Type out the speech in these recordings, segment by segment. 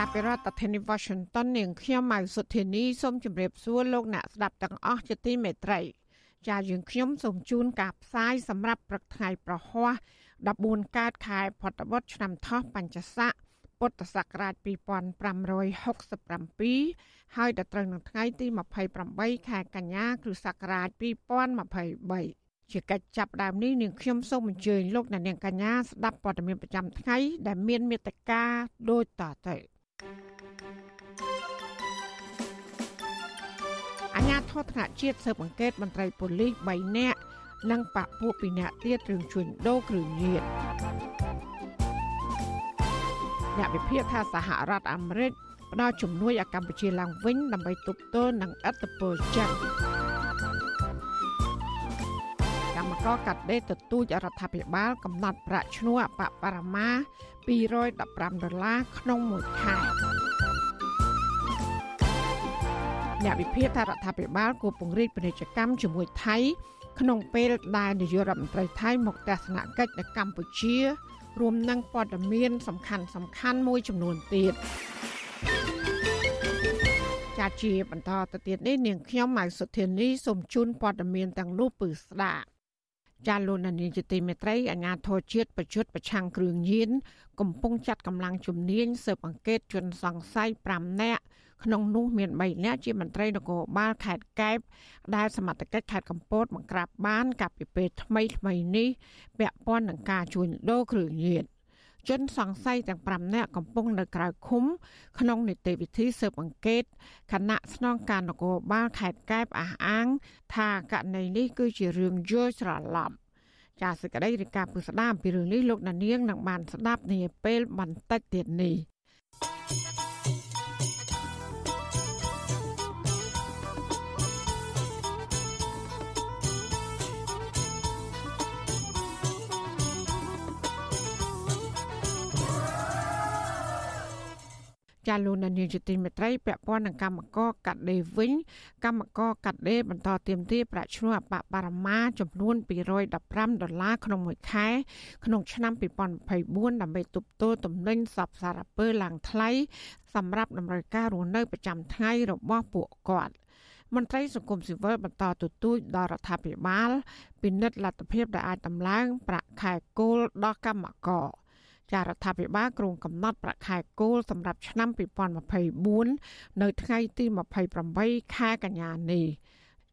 ចាប់ពីរដ្ឋធានី Washington នាងខ្ញុំម៉ៅសុធានីសូមជម្រាបសួរលោកអ្នកស្ដាប់ទាំងអស់ជាទីមេត្រី ចាយើងខ្ញុំសូមជូនការផ្សាយសម្រាប់ព្រឹកថ្ងៃប្រហ័ស14កើតខែផុតបុត្រឆ្នាំថោះបัญចស័កពុទ្ធសករាជ2567ហើយដល់ត្រូវនឹងថ្ងៃទី28ខែកញ្ញាគ្រិស្តសករាជ2023ជាកិច្ចចាប់ផ្ដើមនេះនាងខ្ញុំសូមអញ្ជើញលោកអ្នកនាងកញ្ញាស្ដាប់ព័ត៌មានប្រចាំថ្ងៃដែលមានមេត្តាដូចតទៅ អញ្ញាធរថ្នាក់ជាតិស៊ើបអង្កេតមន្ត្រីប៉ូលីស3នាក់និងបពពួក2នាក់ទៀតរឿងជួញដូរគ្រឿងញៀនអ្នកវិភាគថាសហរដ្ឋអាមេរិកផ្ដល់ជំនួយឲ្យកម្ពុជាឡើងវិញដើម្បីទប់ទល់នឹងឥទ្ធិពលចិន កម្មករកាត់ដេរទទូចរដ្ឋាភិបាលកំណត់ប្រាក់ឈ្នួលអបបរមា215ដុល្លារក្នុងមួយខែអ្នកវិភាគថារដ្ឋាភិបាលគួរពង្រីកពាណិជ្ជកម្មជាមួយថៃ ក្នុងពេលដែលនាយករដ្ឋមន្ត្រីថៃមកទស្សនកិច្ចនៅកម្ពុជា រួមនឹងព័ត៌មានសំខាន់សំខាន់មួយចំនួនទៀតចាជាបន្តទៅទៀតនេះនាងខ្ញុំម៉ៅសុធានីសូមជូនព័ត៌មានទាំងនោះពឺស្ដាប់ ចាលោកនានីជាទីមេត្រីអាជ្ញាធរជាតិបច្ចុប្បន្នប្រឆាំងគ្រឿងញៀនកំពុងចាត់កម្លាំងជំនាញស៊ើបអង្កេតជនសង្ស័យ5នាក់ក្នុងនោះមាន3នាក់ជាមន្ត្រីនគរបាលខេត្តកែបដែលសមត្ថកិច្ចខេត្តកំពតបង្ក្រាបបានកាលពីពេលថ្មីថ្មីនេះពាក់ព័ន្ធនឹងការជួញដូរគ្រឿងញៀន ជនសង្ស័យទាំង5នាក់កំពុងនៅក្រៅឃុំ ក្នុងនីតិវិធីស៊ើបអង្កេតគណៈស្នងការនគរបាលខេត្តកែបអះអាង ថាករណីនេះគឺជារឿងយល់ច្រឡំចាសសេចក្តីរាយការណ៍ពុស្ដាអំពីរឿងនេះលោកដានៀងនឹងបានស្ដាប់នាពេលបន្តិចទៀតនេះ ចាលោកនាយកទីមេត្រីពាក់ព័ន្ធនឹងកម្មករកាត់ដេរវិញកម្មករកាត់ដេរបន្តទៀមទាប្រាក់ឈ្នួលអបបរមាចំនួន215ដុល្លារក្នុងមួយខែក្នុងឆ្នាំ2024ដើម្បីទប់ទល់ទំនិញសពសារពើឡើងថ្លៃសម្រាប់តម្រូវការរស់នៅប្រចាំថ្ងៃរបស់ពួកគាត់មន្ត្រីសង្គមស៊ីវិលបន្តទទូចដល់រដ្ឋាភិបាលពិនិត្យលទ្ធភាពដែលអាចតម្លើងប្រាក់ខែគោលដល់កម្មករ ចារដ្ឋាភិបាលគ្រោងកំណត់ប្រាក់ខែគោលសម្រាប់ឆ្នាំ2024នៅថ្ងៃទី28ខែកញ្ញានេះ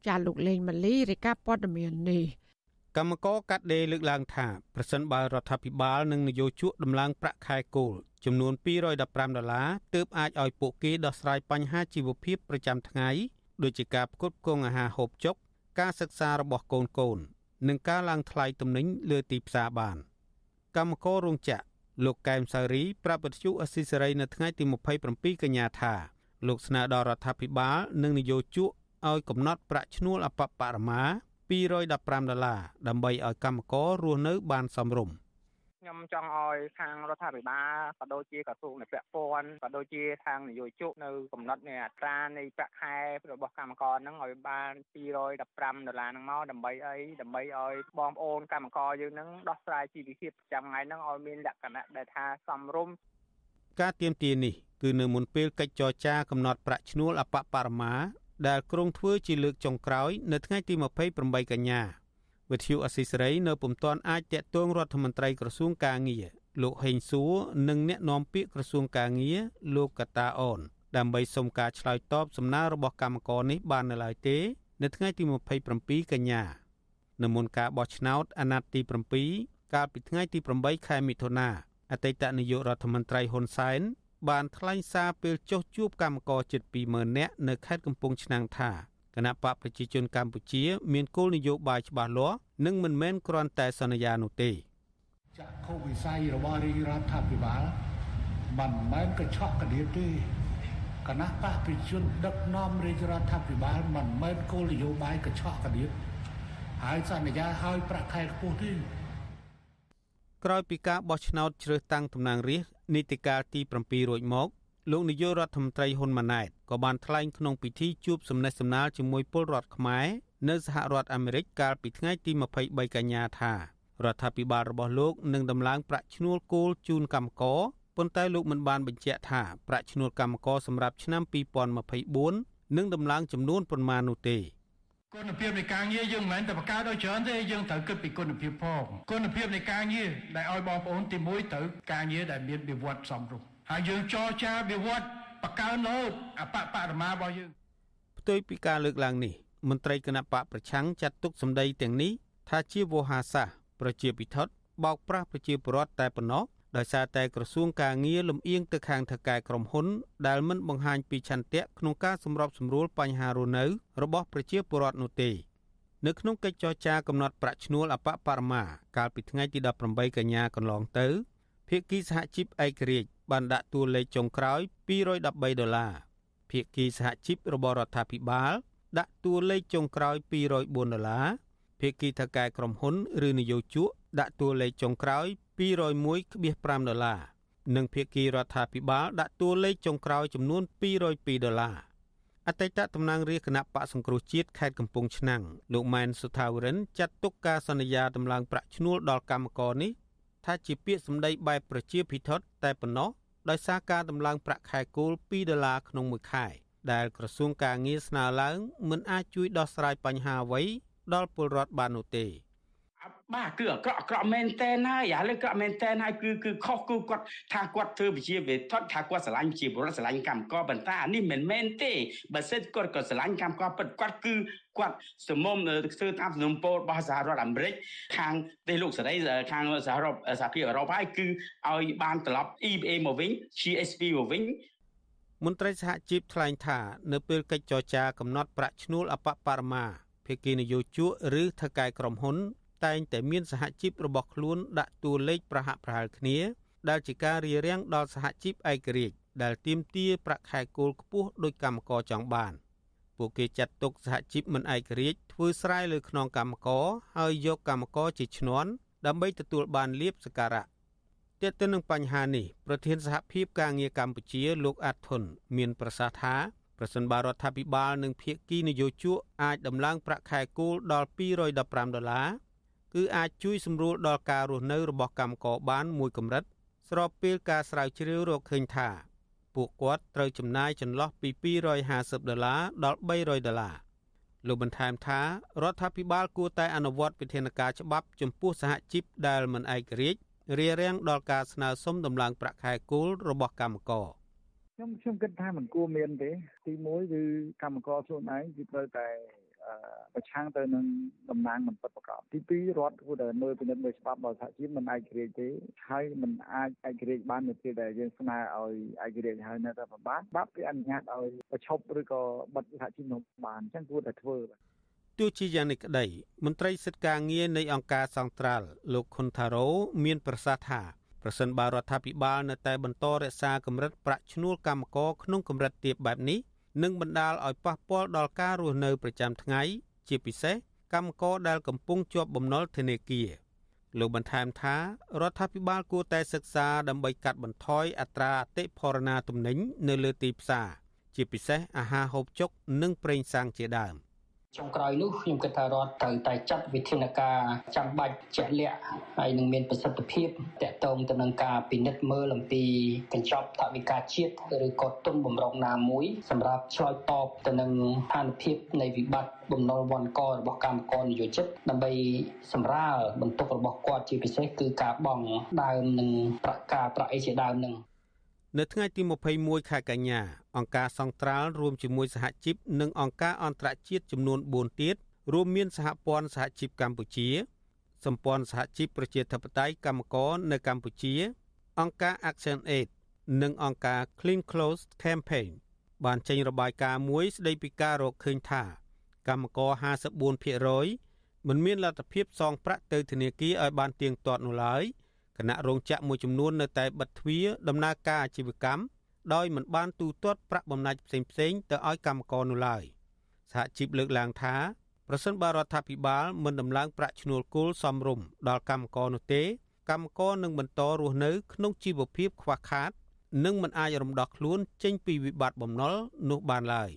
ចាលោកលេងម៉ាលីរាយការណ៍ព័ត៌មាននេះកម្មករកាត់ដេរលើកឡើងថាប្រសិនបើរដ្ឋាភិបាលនិងនយោជកដំឡើងប្រាក់ខែគោលចំនួន215ដុល្លារទើបអាចឲ្យពួកគេដោះស្រាយបញ្ហាជីវភាពប្រចាំថ្ងៃដូចជាការផ្គត់ផ្គង់អាហារហូបចុក ការសិក្សារបស់កូនកូន និងការឡើងថ្លៃទំនិញលើទីផ្សារបាន កម្មកររោងចក្រ លោកកែមសារីប្រាប់វិទ្យុអស៊ីសេរីនៅថ្ងៃទី27កញ្ញាថាលោកស្នើដល់រដ្ឋាភិបាលនិងនយោជកឲ្យកំណត់ប្រាក់ឈ្នួលអបបរមា215ដុល្លារដើម្បីឲ្យកម្មកររស់នៅបានសមរម្យ ខ្ញុំចង់ឲ្យខាងរដ្ឋាភិបាលក៏ដូចជាក្រសួងនៃពាក់ព័ន្ធក៏ដូចជាខាងនយោជកនៅកំណត់នៃអត្រានៃប្រាក់ខែរបស់កម្មករហ្នឹងឲ្យបាន215ដុល្លារហ្នឹងមកដើម្បីអីដើម្បីឲ្យបងប្អូនកម្មករយើងហ្នឹងដោះស្រាយជីវភាពប្រចាំថ្ងៃហ្នឹងឲ្យមានលក្ខណៈដែលថាសមរម្យការទៀមទានេះគឺនៅមុនពេលកិច្ចចរចាកំណត់ប្រាក់ឈ្នួលអបបរមាដែលក្រុងធ្វើជាលើកចុងក្រោយ នៅថ្ងៃទី28កញ្ញា វិទ្យុអស៊ីសេរីនៅពុំទាន់អាចតាក់ទងរដ្ឋមន្ត្រីក្រសួងកាងារលោកហេងសួរនិងអ្នកនាំពាក្យក្រសួងកាងារលោកកតាអូនដើម្បីសុំការឆ្លើយតបសំណើរបស់កម្មករនេះបាននៅឡើយទេ នៅថ្ងៃទី27កញ្ញានៅមុនការបោះឆ្នោតអាណត្តិទី7កាលពីថ្ងៃទី8ខែមិថុនាអតីតនាយករដ្ឋមន្ត្រីហ៊ុនសែនបានថ្លែងសារពេលចុះជួបកម្មករជិត20000នាក់នៅខេត្តកំពង់ឆ្នាំងថា គណៈបកប្រជាជនកម្ពុជា មានគោលនយោបាយច្បាស់លាស់និងមិនមែនគ្រាន់តែសន្យានោះទេចាក់ខុសវិស័យរបស់រាជរដ្ឋាភិបាលមិនមែនកញ្ឆក់កដៀបទេគណៈបកប្រជាជនដឹកនាំរាជរដ្ឋាភិបាលមិនមែនគោលនយោបាយកញ្ឆក់កដៀបហើយសន្យាឲ្យប្រាក់ខែខ្ពស់ទេក្រោយពីការបោះឆ្នោតជ្រើសតាំងតំណាងរាស្ត្រនីតិកាលទី7រួចមក លោកនាយករដ្ឋមន្ត្រីហ៊ុនម៉ាណែតក៏បានថ្លែងក្នុងពិធីជួបសំណេះសំណាលជាមួយពលរដ្ឋខ្មែរនៅសហរដ្ឋអាមេរិកកាលពីថ្ងៃទី23កញ្ញាថារដ្ឋាភិបាលរបស់លោកនឹងដំឡើងប្រាក់ឈ្នួលគោលជូនកម្មករប៉ុន្តែលោកមិនបានបញ្ជាក់ថាប្រាក់ឈ្នួលកម្មករសម្រាប់ឆ្នាំ2024នឹងដំឡើងចំនួនប៉ុន្មាននោះទេគុណភាពនៃការងារយើងមិនមែនតែបង្កើតឲ្យច្រើនទេយើងត្រូវគិតពីគុណភាពផងគុណភាពនៃការងារដែលឲ្យបងប្អូនទី1ត្រូវការងារដែលមានវិវត្តសមរម្យ ហើយយើងចរចាវិវត្តបង្កើនរហូតអបបរមារបស់យើងផ្ទុយពីការលើកឡើងនេះមន្ត្រីគណៈបកប្រឆាំងចាត់ទុកសម្ដីទាំងនេះថាជាវោហាសាសប្រជាពិធបោកប្រាស់ប្រជាពលរដ្ឋតែប៉ុណ្ណោះដោយសារតែក្រសួងការងារលំអៀងទៅខាងថៅកែក្រុមហ៊ុន ដែលមិនបង្ហាញពីឆន្ទៈក្នុងការសម្របសម្រួលបញ្ហារស់នៅរបស់ប្រជាពលរដ្ឋនោះទេនៅក្នុងកិច្ចចរចាកំណត់ប្រាក់ឈ្នួលអបបរមា កាលពីថ្ងៃទី18កញ្ញាកន្លងទៅភាគីសហជីពឯករាជ្យ បានដាក់តួលេខចុងក្រោយ213ដុល្លារភាគីសហជីពរបស់រដ្ឋាភិបាល ដាក់តួលេខចុងក្រោយ204ដុល្លារភាគីថៅកែក្រុមហ៊ុនឬនយោជកដាក់តួលេខចុងក្រោយ201.5ដុល្លារនិងភាគីរដ្ឋាភិបាលដាក់តួលេខចុងក្រោយចំនួន202ដុល្លារអតីតតំណាងរាជគណៈបកសង្គ្រោះជាតិខេត្តកំពង់ឆ្នាំងលោកម៉ែនសុថាវរិនចាត់ទុកការសន្យាដំឡើងប្រាក់ឈ្នួលដល់កម្មករនេះ ថាជាពាក្យសម្ដីបែបប្រជាភិថុតតែប៉ុណ្ណោះដោយសារការដំឡើងប្រាក់ខែគោល2ដុល្លារក្នុងមួយខែដែលក្រសួងការងារស្នើឡើងមិនអាចជួយដោះស្រាយបញ្ហាអ្វីដល់ពលរដ្ឋបាននោះទេ បាទគឺអាក្រក់អាក្រក់មែនតែនហើយឥឡូវអាក្រក់មែនតែនហើយគឺគឺខុសគឺគាត់ថាគាត់ធ្វើវិជាវិថុតថាគាត់ស្រឡាញ់វិជាបុរដ្ឋស្រឡាញ់កម្មករប៉ុន្តែអានេះមិនមែនទេបើសិនគាត់ក៏ស្រឡាញ់កម្មករពិតគាត់គឺគាត់សមមុំធ្វើតាមសំណុំពររបស់សហរដ្ឋអាមេរិកខាងទេលោកសេរីខាងសហរដ្ឋសហភាពអឺរ៉ុបហើយគឺឲ្យបានត្រឡប់ EBA មកវិញ GSP មកវិញមន្ត្រីសហជីពថ្លែងថា នៅពេលកិច្ចចរចាកំណត់ប្រាក់ឈ្នួលអបបរមាភាគីនយោជកឬថៅកែក្រុមហ៊ុន តែងតែមានសហជីពរបស់ខ្លួនដាក់តួលេខប្រហាក់ប្រហែលគ្នា ដែលជាការរារាំងដល់សហជីពឯករាជ្យដែលទាមទារប្រាក់ខែគោលខ្ពស់ដោយកម្មករចង់បានពួកគេចាត់ទុកសហជីពមិនឯករាជ្យធ្វើស្រែលើខ្នងកម្មករហើយយកកម្មករជាឈ្នន់ដើម្បីទទួលបានលៀបសការៈទាក់ទិននឹងបញ្ហានេះប្រធានសហភាពការងារកម្ពុជាលោកអាត់ធុនមានប្រសាសន៍ថាប្រសិនបើរដ្ឋាភិបាលនិងភាគីនយោជកអាចដំឡើងប្រាក់ខែគោលដល់215ដុល្លារ គឺអាចជួយសម្រួលដល់ការរស់នៅរបស់កម្មករបានមួយកម្រិត ស្របពេលការស្រាវជ្រាវរកឃើញថាពួកគាត់ត្រូវចំណាយចន្លោះពី250ដុល្លារដល់300ដុល្លារលោកបន្ថែមថារដ្ឋាភិបាលគួរតែអនុវត្តវិធានការច្បាប់ចំពោះសហជីពដែលមិនឯករាជ្យរារាំងដល់ការស្នើសុំដំឡើងប្រាក់ខែគោលរបស់កម្មករខ្ញុំខ្ញុំគិតថាมันគួរមានទេទី1គឺកម្មករខ្លួនឯងគឺត្រូវតែ ប្រឆាំងទៅនឹងតំណាងមិនពិតប្រាកដទី2រដ្ឋគួរតែមើលពិនិត្យមើលច្បាប់របស់សហជីពមិនឯករាជ្យទេហើយមិនអាចឯករាជ្យបាននៅពេលដែលយើងស្នើឲ្យឯករាជ្យហើយនៅតែប្របាទច្បាប់គេអនុញ្ញាតឲ្យប្រឈប់ឬក៏បិទសហជីពនោះបានអញ្ចឹងគួរតែធ្វើទោះជាយ៉ាងនេះក្តីមន្ត្រីសិទ្ធិការងារនៃអង្គការសង្ត្រាល់លោកខុនថារ៉ូមានប្រសាសន៍ថាប្រសិនបើរដ្ឋាភិបាលនៅតែបន្តរក្សាកម្រិតប្រាក់ឈ្នួលកម្មករក្នុងកម្រិតទាបបែបនេះ និងបណ្ដាលឲ្យប៉ះពាល់ដល់ការរស់នៅប្រចាំថ្ងៃ ជាពិសេសកម្មករដែលកំពុងជាប់បំណុលធនាគារលោកបន្ថែមថារដ្ឋាភិបាលគួរតែសិក្សាដើម្បីកាត់បន្ថយអត្រាអតិផរណាទំនិញនៅលើទីផ្សារជាពិសេសអាហារហូបចុកនិងប្រេងសាំងជាដើម។ ចុងក្រោយនោះខ្ញុំគិតថារដ្ឋត្រូវតែចាត់វិធានការចាំបាច់ជាក់លាក់ហើយនឹងមានប្រសិទ្ធភាពតកតងទៅនឹងការពិនិត្យមើលអំពីកញ្ចប់ថវិកាជាតិឬក៏ទុនបំរុងណាមួយសម្រាប់ឆ្លើយតបទៅនឹងស្ថានភាពនៃវិបត្តិបំណុលវណ្ឌករបស់កម្មករនិយោជិតដើម្បីសម្រាលបន្ទុករបស់គាត់ជាពិសេសគឺការបង់ដើមនិងប្រាក់ការប្រាក់អីជាដើមនឹង នៅថ្ងៃទី21ខែកញ្ញាអង្គការសង្ត្រាល់រួមជាមួយសហជីពនិងអង្គការអន្តរជាតិចំនួន4ទៀតរួមមានសហព័ន្ធសហជីពកម្ពុជាសម្ព័ន្ធសហជីពប្រជាធិបតេយ្យកម្មករនៅកម្ពុជា អង្គការ Action Aid និងអង្គការ Clean Clothes Campaign បានចេញរបាយការណ៍មួយស្ដីពីការរកឃើញថា កម្មករ54%មិនមានលទ្ធភាពសងប្រាក់ទៅធនាគារឲ្យបានទៀងទាត់នោះឡើយ គណៈរោងចក្រមួយចំនួននៅតែបិទទ្វារដំណើរការអាជីវកម្មដោយមិនបានទូទាត់ប្រាក់បំណាច់ផ្សេងៗទៅឲ្យកម្មករនោះឡើយសហជីពលើកឡើងថាប្រសិនបើរដ្ឋាភិបាលមិនដំឡើងប្រាក់ឈ្នួលគោលសមរម្យដល់កម្មករនោះទេ កម្មករនឹងបន្តរស់នៅ ក្នុងជីវភាពខ្វះខាត និងមិនអាចរំដោះខ្លួនចេញពីវិបត្តិបំណុលនោះបានឡើយ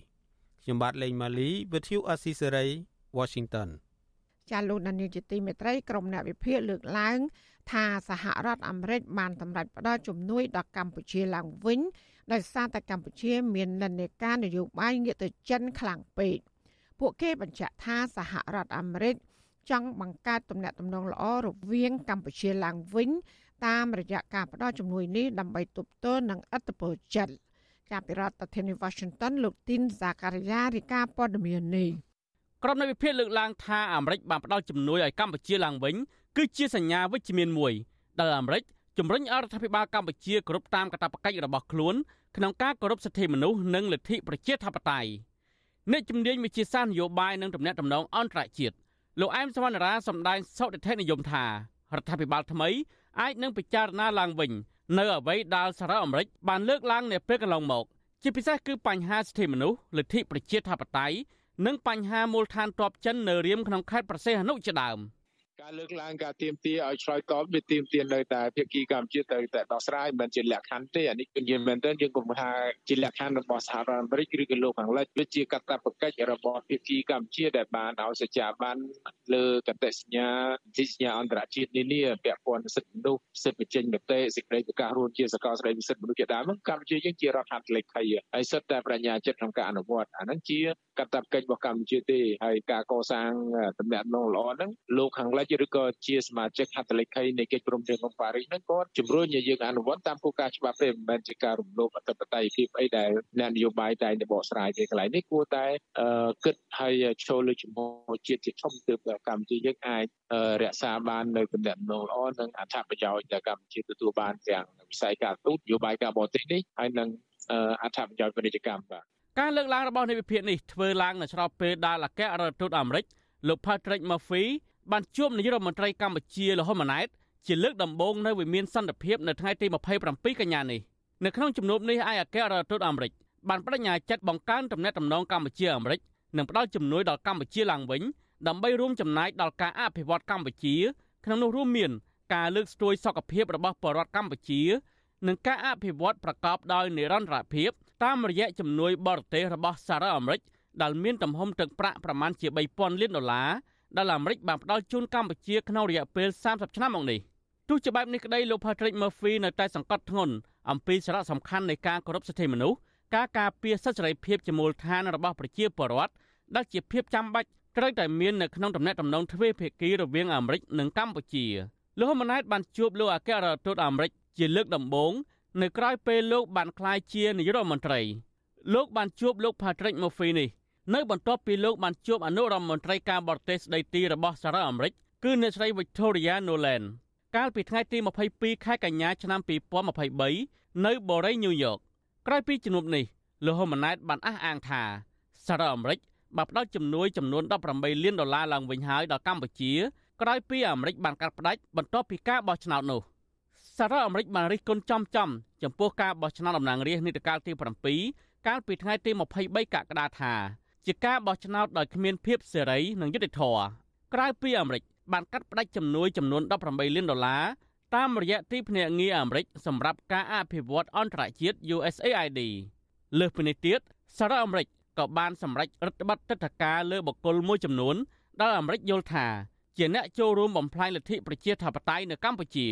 ខ្ញុំបាទលេងម៉ាលី With you Assisary Washington ចាលោកនាយកជាទីមេត្រីក្រុមអ្នកវិភាគលើកឡើង ថាសហរដ្ឋអាមេរិកបានសម្រេចផ្ដល់ជំនួយដល់កម្ពុជាឡើងវិញដោយសារតែកម្ពុជាមាននិន្នាការនយោបាយងាកទៅចិនខ្លាំងពេកពួកគេបញ្ជាក់ថាសហរដ្ឋអាមេរិកចង់បង្កើតទំនាក់ទំនងល្អរវាងកម្ពុជាឡើងវិញតាមរយៈការផ្ដល់ជំនួយនេះដើម្បីទប់ទល់នឹងឥទ្ធិពលចិនចាប់ពីរដ្ឋធានី Washington លោកទីនសាការីយ៉ារីកាព័ត៌មាននេះក្រុមនៃវិភាគលើកឡើងថាអាមេរិកបានផ្ដល់ជំនួយឲ្យកម្ពុជាឡើងវិញ គឺជាសញ្ញាវិជ្ជមានមួយដែលអាមេរិកជំរុញឲ្យរដ្ឋាភិបាលកម្ពុជាគោរពតាមកាតព្វកិច្ចរបស់ខ្លួនក្នុងការគោរពសិទ្ធិមនុស្សនិងលទ្ធិប្រជាធិបតេយ្យអ្នកជំនាញវិជាសាស្ត្រនយោបាយនិងទំនាក់ទំនងអន្តរជាតិលោកអែមសវណ្ណរាសម្ដែងសុតិធិនិយមថារដ្ឋាភិបាលថ្មីអាចនឹងពិចារណាឡើងវិញនៅអ្វីដែលសារ៉ាអាមេរិកបានលើកឡើងនៅពេលកន្លងមក ជាពិសេសគឺបញ្ហាសិទ្ធិមនុស្សលទ្ធិប្រជាធិបតេយ្យនិងបញ្ហាមូលដ្ឋានទ័ពចិននៅរៀមក្នុងខេត្តប្រសេះអនុជាដើម។ ការលើកឡើងការទៀមទាឲ្យឆ្លើយតបវាទៀមទានៅតែភាគីកម្ពុជាទៅតែដោះស្រាយមិនជាលក្ខខណ្ឌទេអានេះគឺយើងមែនទែនយើងកុំថាជាលក្ខខណ្ឌរបស់សហរដ្ឋអាមេរិកឬក៏លោកខាងលិចវាជាកាតព្វកិច្ចរបស់ភាគីកម្ពុជាដែលបានឲ្យសច្ចាប័នលើកតសញ្ញាទីសញ្ញាអន្តរជាតិនានាពាក់ព័ន្ធសិទ្ធិមនុស្សសិទ្ធិបញ្ចេញមតិសេចក្តីប្រកាសរួមជាសកលស្តីសិទ្ធិមនុស្សជាដើមកម្ពុជាយើងជារដ្ឋហត្ថលេខីហើយសិទ្ធិតែបញ្ញាចិត្តក្នុងការអនុវត្តអាហ្នឹងជាកាតព្វកិច្ចរបស់កម្ពុជាទេហើយការកសាងតំណែងល្អហ្នឹងលោកខាងលិចឬក៏ជាសមាជិកហត្ថលេខីនៃកិច្ចព្រមព្រៀងក្នុងប៉ារីសហ្នឹងគាត់ជំរុញឲ្យយើងអនុវត្តតាមគោលការណ៍ច្បាប់ទេមិនមែនជាការរំលោភអធិបតេយ្យភាពអីដែលអ្នកនយោបាយតែងតែបកស្រាយទេកន្លែងនេះគួរតែគិតហើយចូលលើជំហរជាតិជាធំទើបកម្ពុជាយើងអាចរក្សាបាននៅទំនាក់ទំនងល្អនិងអត្ថប្រយោជន៍ដែលកម្ពុជាទទួលបានទាំងវិស័យការទូតនយោបាយការបរទេសនេះហើយនិងអត្ថប្រយោជន៍ពាណិជ្ជកម្មបាទការលើកឡើងរបស់នៃវិភាគនេះធ្វើឡើងនៅស្របពេលដែលអគ្គរដ្ឋទូតអាមេរិកលោក Patrick Murphy បានជួបនាយករដ្ឋមន្ត្រីកម្ពុជាលហ៊ុនម៉ាណែតជាលើកដំបូងនៅវិមានសន្តិភាពនៅថ្ងៃទី27កញ្ញានេះនៅក្នុងជំនួបនេះឯកអគ្គរដ្ឋទូតអាមេរិកបានបដិញ្ញាចិត្តបង្កើនទំនាក់ទំនងកម្ពុជាអាមេរិកនិងផ្ដល់ជំនួយដល់កម្ពុជាឡើងវិញដើម្បីរួមចំណែកដល់ការអភិវឌ្ឍកម្ពុជាក្នុងនោះរួមមានការលើកស្ទួយសុខភាពរបស់ប្រជាពលរដ្ឋកម្ពុជា និងការអភិវឌ្ឍប្រកបដោយនិរន្តរភាពតាមរយៈជំនួយបរទេសរបស់សហរដ្ឋអាមេរិកដែលមានទំហំទឹកប្រាក់ប្រមាណជា3000លានដុល្លារ ដែលអាមេរិកបានផ្ដល់ជូនកម្ពុជាក្នុងរយៈពេល30ឆ្នាំមកនេះទោះជាបែបនេះក្តីលោក Patrick Murphy នៅតែសង្កត់ធ្ងន់អំពីសារៈសំខាន់នៃការគោរពសិទ្ធិមនុស្សការការពារសិទ្ធិសេរីភាពជាមូលដ្ឋានរបស់ប្រជាពលរដ្ឋដែលជាភាពចាំបាច់ត្រូវតែមាននៅក្នុងទំនាក់ទំនងទ្វេភាគីរវាងអាមេរិកនិងកម្ពុជាលោកហ៊ុនម៉ាណែតបានជួបលោកអគ្គរដ្ឋទូតអាមេរិកជាលើកដំបូងនៅក្រៅពេលលោកបានក្លាយជានាយករដ្ឋមន្ត្រីលោកបានជួបលោក Patrick Murphy នេះ នៅបន្ទាប់ពីលោកបានជួបអនុរដ្ឋមន្ត្រីការបរទេសស្ដីទីរបស់សហរដ្ឋអាមេរិកគឺអ្នកស្រី Victoria Nuland កាលពីថ្ងៃទី22ខែកញ្ញាឆ្នាំ2023នៅបូរីញូវយ៉កក្រោយពីជំនួបនេះលោកហ៊ុនម៉ាណែតបានអះអាងថាសហរដ្ឋអាមេរិកបានផ្ដល់ជំនួយចំនួន18លានដុល្លារឡើងវិញហើយដល់កម្ពុជាក្រោយពីអាមេរិកបានកាត់ផ្តាច់បន្ទាប់ពីការបោះឆ្នោតនោះសហរដ្ឋអាមេរិកបានរិះគន់ចំចំចំពោះការបោះឆ្នោតតំណាងរាស្ត្រនីតិកាលទី7កាលពីថ្ងៃទី23កក្កដាថា ជាការបោះឆ្នោតដោយគ្មានភាពសេរីនិងយុត្តិធម៌ក្រៅពីអាមេរិកបានកាត់ផ្តាច់ជំនួយចំនួន18លានដុល្លារតាមរយៈទីភ្នាក់ងារអាមេរិកសម្រាប់ការអភិវឌ្ឍអន្តរជាតិ USAID លើសពីនេះទៀតសហរដ្ឋអាមេរិកក៏បានសម្រេចរដ្ឋបတ်ទឹកធការលើបុគ្គលមួយចំនួនដែលអាមេរិកយល់ថាជាអ្នកចូលរួមបំផ្លាញលទ្ធិប្រជាធិបតេយ្យនៅកម្ពុជា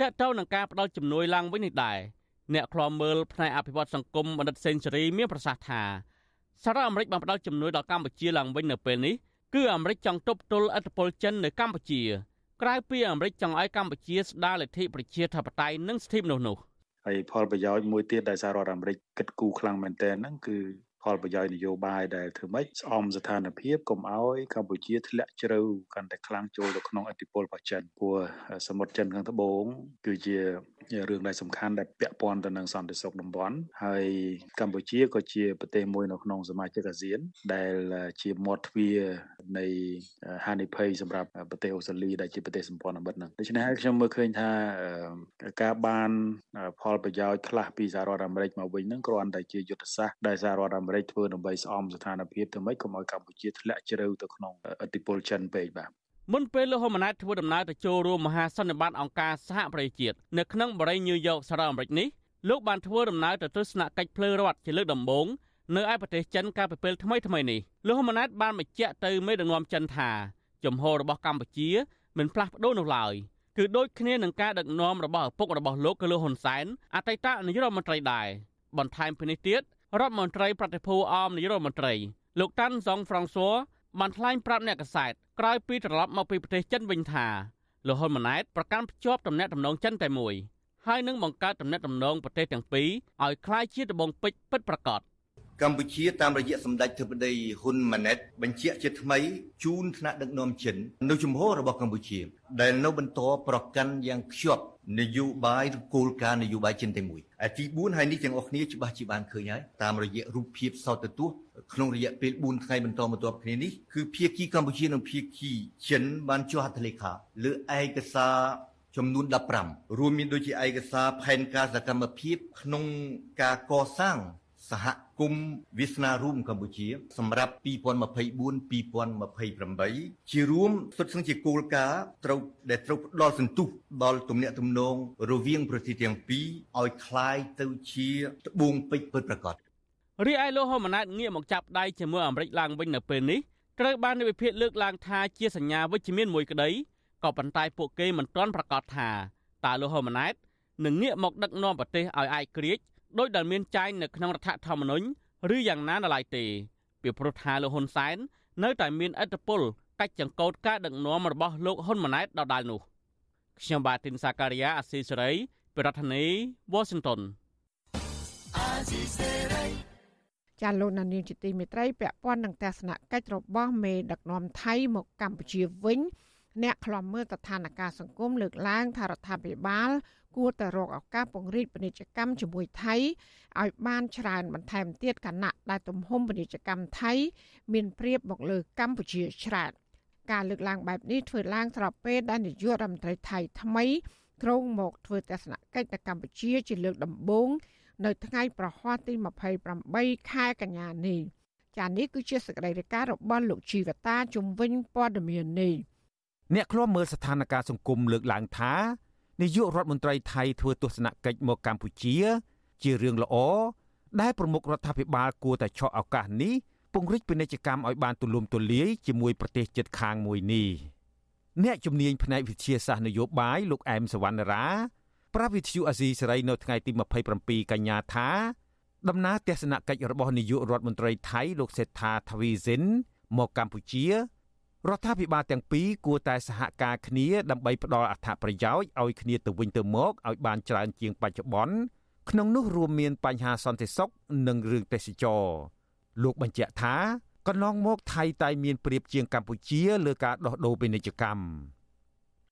តើតើនឹងការផ្ដល់ជំនួយឡើងវិញនេះដែរអ្នកខ្លាំមើលផ្នែកអភិវឌ្ឍសង្គមបណ្ឌិតសេនស៊ូរីមានប្រសាសន៍ថា សហរដ្ឋអាមេរិកបានផ្ដល់ជំនួយដល់កម្ពុជាឡើងវិញនៅពេលនេះគឺអាមេរិកចង់ទប់ទល់ឥទ្ធិពលចិននៅកម្ពុជាក្រៅពីអាមេរិកចង់ឲ្យកម្ពុជាស្ដារលទ្ធិប្រជាធិបតេយ្យនិងសិទ្ធិមនុស្សនោះហើយផលប្រយោជន៍មួយទៀតដែលសហរដ្ឋអាមេរិកគិតគូរខ្លាំងមែនទែនហ្នឹងគឺ ផលប្រយោជន៍នយោបាយដែលធ្វើម៉េចស្អំស្ថានភាពកុំឲ្យកម្ពុជាធ្លាក់ជ្រៅកាន់តែខ្លាំងចូលទៅក្នុងឥទ្ធិពលរបស់ចិនព្រោះសមុទ្រចិនខាងត្បូងគឺជារឿងដែលសំខាន់ដែលពាក់ព័ន្ធទៅនឹងសន្តិសុខតំបន់ហើយកម្ពុជាក៏ជាប្រទេសមួយនៅក្នុងសមាជិកអាស៊ាន ដែលជាមាត់ទ្វារនៃហានិភ័យសម្រាប់ប្រទេសអូស្ត្រាលីដែលជាប្រទេសសម្ព័ន្ធមិត្តហ្នឹងដូច្នេះហើយខ្ញុំមើលឃើញថាការបានផលប្រយោជន៍ខ្លះពីសហរដ្ឋអាមេរិកមកវិញហ្នឹងគ្រាន់តែជាយុទ្ធសាស្ត្រដែលសហរដ្ឋអាមេរិកធ្វើដើម្បីស្អំស្ថានភាពទៅម៉េចកុំឲ្យកម្ពុជាធ្លាក់ជ្រៅទៅក្នុងឥទ្ធិពលចិនពេកបាទមុនពេលលោកហ៊ុនម៉ាណែតធ្វើដំណើរទៅចូលរួមមហាសន្និបាតអង្គការសហប្រជាជាតិនៅក្នុងបរិយាញូវយ៉កសហរដ្ឋអាមេរិកនេះលោកបានធ្វើដំណើរទៅទស្សនកិច្ចភ្លើរដ្ឋជាលើកដំបូងនៅឯប្រទេសចិនកាលពីពេលថ្មីថ្មីនេះលោកហ៊ុនម៉ាណែតបានបញ្ជាក់ទៅមេដឹកនាំចិនថាចំហរបស់កម្ពុជាមិនផ្លាស់ប្ដូរនោះឡើយគឺដូចគ្នានឹងការដឹកនាំរបស់ឪពុករបស់លោកគឺលោកហ៊ុនសែនអតីតនាយករដ្ឋមន្ត្រីដែរបន្ថែមពីនេះទៀត រដ្ឋមន្ត្រីប្រតិភូអមនាយករដ្ឋមន្ត្រីលោកតាន់សុងហ្វ្រង់សួរបានថ្លែងប្រាប់អ្នកកសែតក្រោយពីត្រឡប់មកពីប្រទេសចិនវិញថាលោកហ៊ុនម៉ាណែតប្រកាន់ភ្ជាប់ទំនាក់ទំនងចិនតែមួយហើយនឹងបង្កើតទំនាក់ទំនងប្រទេសទាំងពីរឲ្យคล้ายជាដបងពេជ្រពិតប្រាកដ កម្ពុជាតាមរយៈសម្ដេចធិបតីហ៊ុនម៉ាណែតបញ្ជាក់ជាថ្មីជូនថ្នាក់ដឹកនាំចិននៅជំហររបស់កម្ពុជា ដែលនៅបន្តប្រកាន់យ៉ាងខ្ជាប់នយោបាយឬគោលការណ៍នយោបាយចិនតែមួយឯទី4ហើយនេះទាំងអស់គ្នាច្បាស់ជាបានឃើញហើយតាមរយៈរូបភាពសោតទស្សន៍ក្នុងរយៈពេល4ថ្ងៃបន្តបន្ទាប់គ្នានេះគឺភាគីកម្ពុជានិងភាគីចិនបានចុះហត្ថលេខាលើឯកសារចំនួន15រួមមានដូចជាឯកសារផែនការសកម្មភាពក្នុងការកសាង សហគមន៍វាសនារួមកម្ពុជា សម្រាប់2024-2028ជារួមសុទ្ធសឹងជាគោលការណ៍ត្រូវដែលត្រូវផ្ដល់សន្ទុះដល់ទំនាក់ទំនងរវាងប្រទេសទាំងពីរឲ្យคล้ายទៅជាត្បូងពេជ្រពិតប្រាកដរីឯលោកហ៊ុនម៉ាណែតងាកមកចាប់ដៃជាមួយអាមេរិកឡើងវិញនៅពេលនេះត្រូវបាននិវិភាគលើកឡើងថាជាសញ្ញាវិជ្ជមានមួយក្តីក៏ប៉ុន្តែពួកគេមិនទាន់ប្រកាសថាតើលោកហ៊ុនម៉ាណែតនឹងងាកមកដឹកនាំប្រទេសឲ្យឯករាជ្យ ដោយដែលមានចែងនៅក្នុងរដ្ឋធម្មនុញ្ញឬយ៉ាងណានៅឡើយទេពីព្រោះថាលោកហ៊ុនសែននៅតែមានអធិបុលកាច់ចង្កូតការដឹកនាំរបស់លោកហ៊ុនម៉ាណែតដដែលនោះខ្ញុំបាទទីនសាការីយ៉ាអស៊ីសេរីប្រធានាធិបតី Washington អាស៊ីសេរីចាលោកនានីជាទីមេត្រីពាក់ព័ន្ធនឹងទស្សនកិច្ចរបស់មេដឹកនាំថៃមកកម្ពុជាវិញ អ្នកខ្លំមើលស្ថានភាពសង្គមលើកឡើងថារដ្ឋាភិបាលគួរតែរកឱកាសពង្រីកពាណិជ្ជកម្មជាមួយថៃឲ្យបានច្រើនបន្ថែមទៀតគណៈដែលទំហំពាណិជ្ជកម្មថៃ មានប្រៀបមកលើកម្ពុជាច្រើនការលើកឡើងបែបនេះធ្វើឡើងស្របពេលដែលនាយករដ្ឋមន្ត្រីថៃថ្មីក្រុងមកធ្វើទស្សនកិច្ចទៅកម្ពុជាជាលើកដំបូងនៅថ្ងៃប្រហ័សទី28ខែកញ្ញានេះចា៎នេះគឺជាសកម្មភាពរបស់លោកជីវតាជំវិញព័ត៌មាននេះអ្នកឃ្លាំមើលស្ថានភាពសង្គមលើកឡើងថា នាយករដ្ឋមន្ត្រីថៃធ្វើទស្សនកិច្ចមកកម្ពុជា ជារឿងល្អដែលប្រមុខរដ្ឋាភិបាលគួរតែឆក់ឱកាសនេះពង្រីកពាណិជ្ជកម្មឲ្យបានទូលំទូលាយជាមួយប្រទេសជិតខាងមួយនេះអ្នកជំនាញផ្នែកវិទ្យាសាស្ត្រនយោបាយលោកអែមសវណ្ណរាប្រាប់វិទ្យុអាស៊ីសេរីនៅថ្ងៃទី27កញ្ញាថាដំណើរទស្សនកិច្ចរបស់នាយករដ្ឋមន្ត្រីថៃលោកសេដ្ឋាថាវីសិនមកកម្ពុជា រដ្ឋាភិបាលទាំងពីរគួរតែសហការគ្នាដើម្បីផ្ដល់អត្ថប្រយោជន៍ឲ្យគ្នាទៅវិញទៅមកឲ្យបានច្រើនជាងបច្ចុប្បន្នក្នុងនោះរួមមានបញ្ហាសន្តិសុខនិងរឿងទេសចរលោកបញ្ជាក់ថាកន្លងមកថៃតែមានប្រៀបជាងកម្ពុជាលើការដោះដូរពាណិជ្ជកម្ម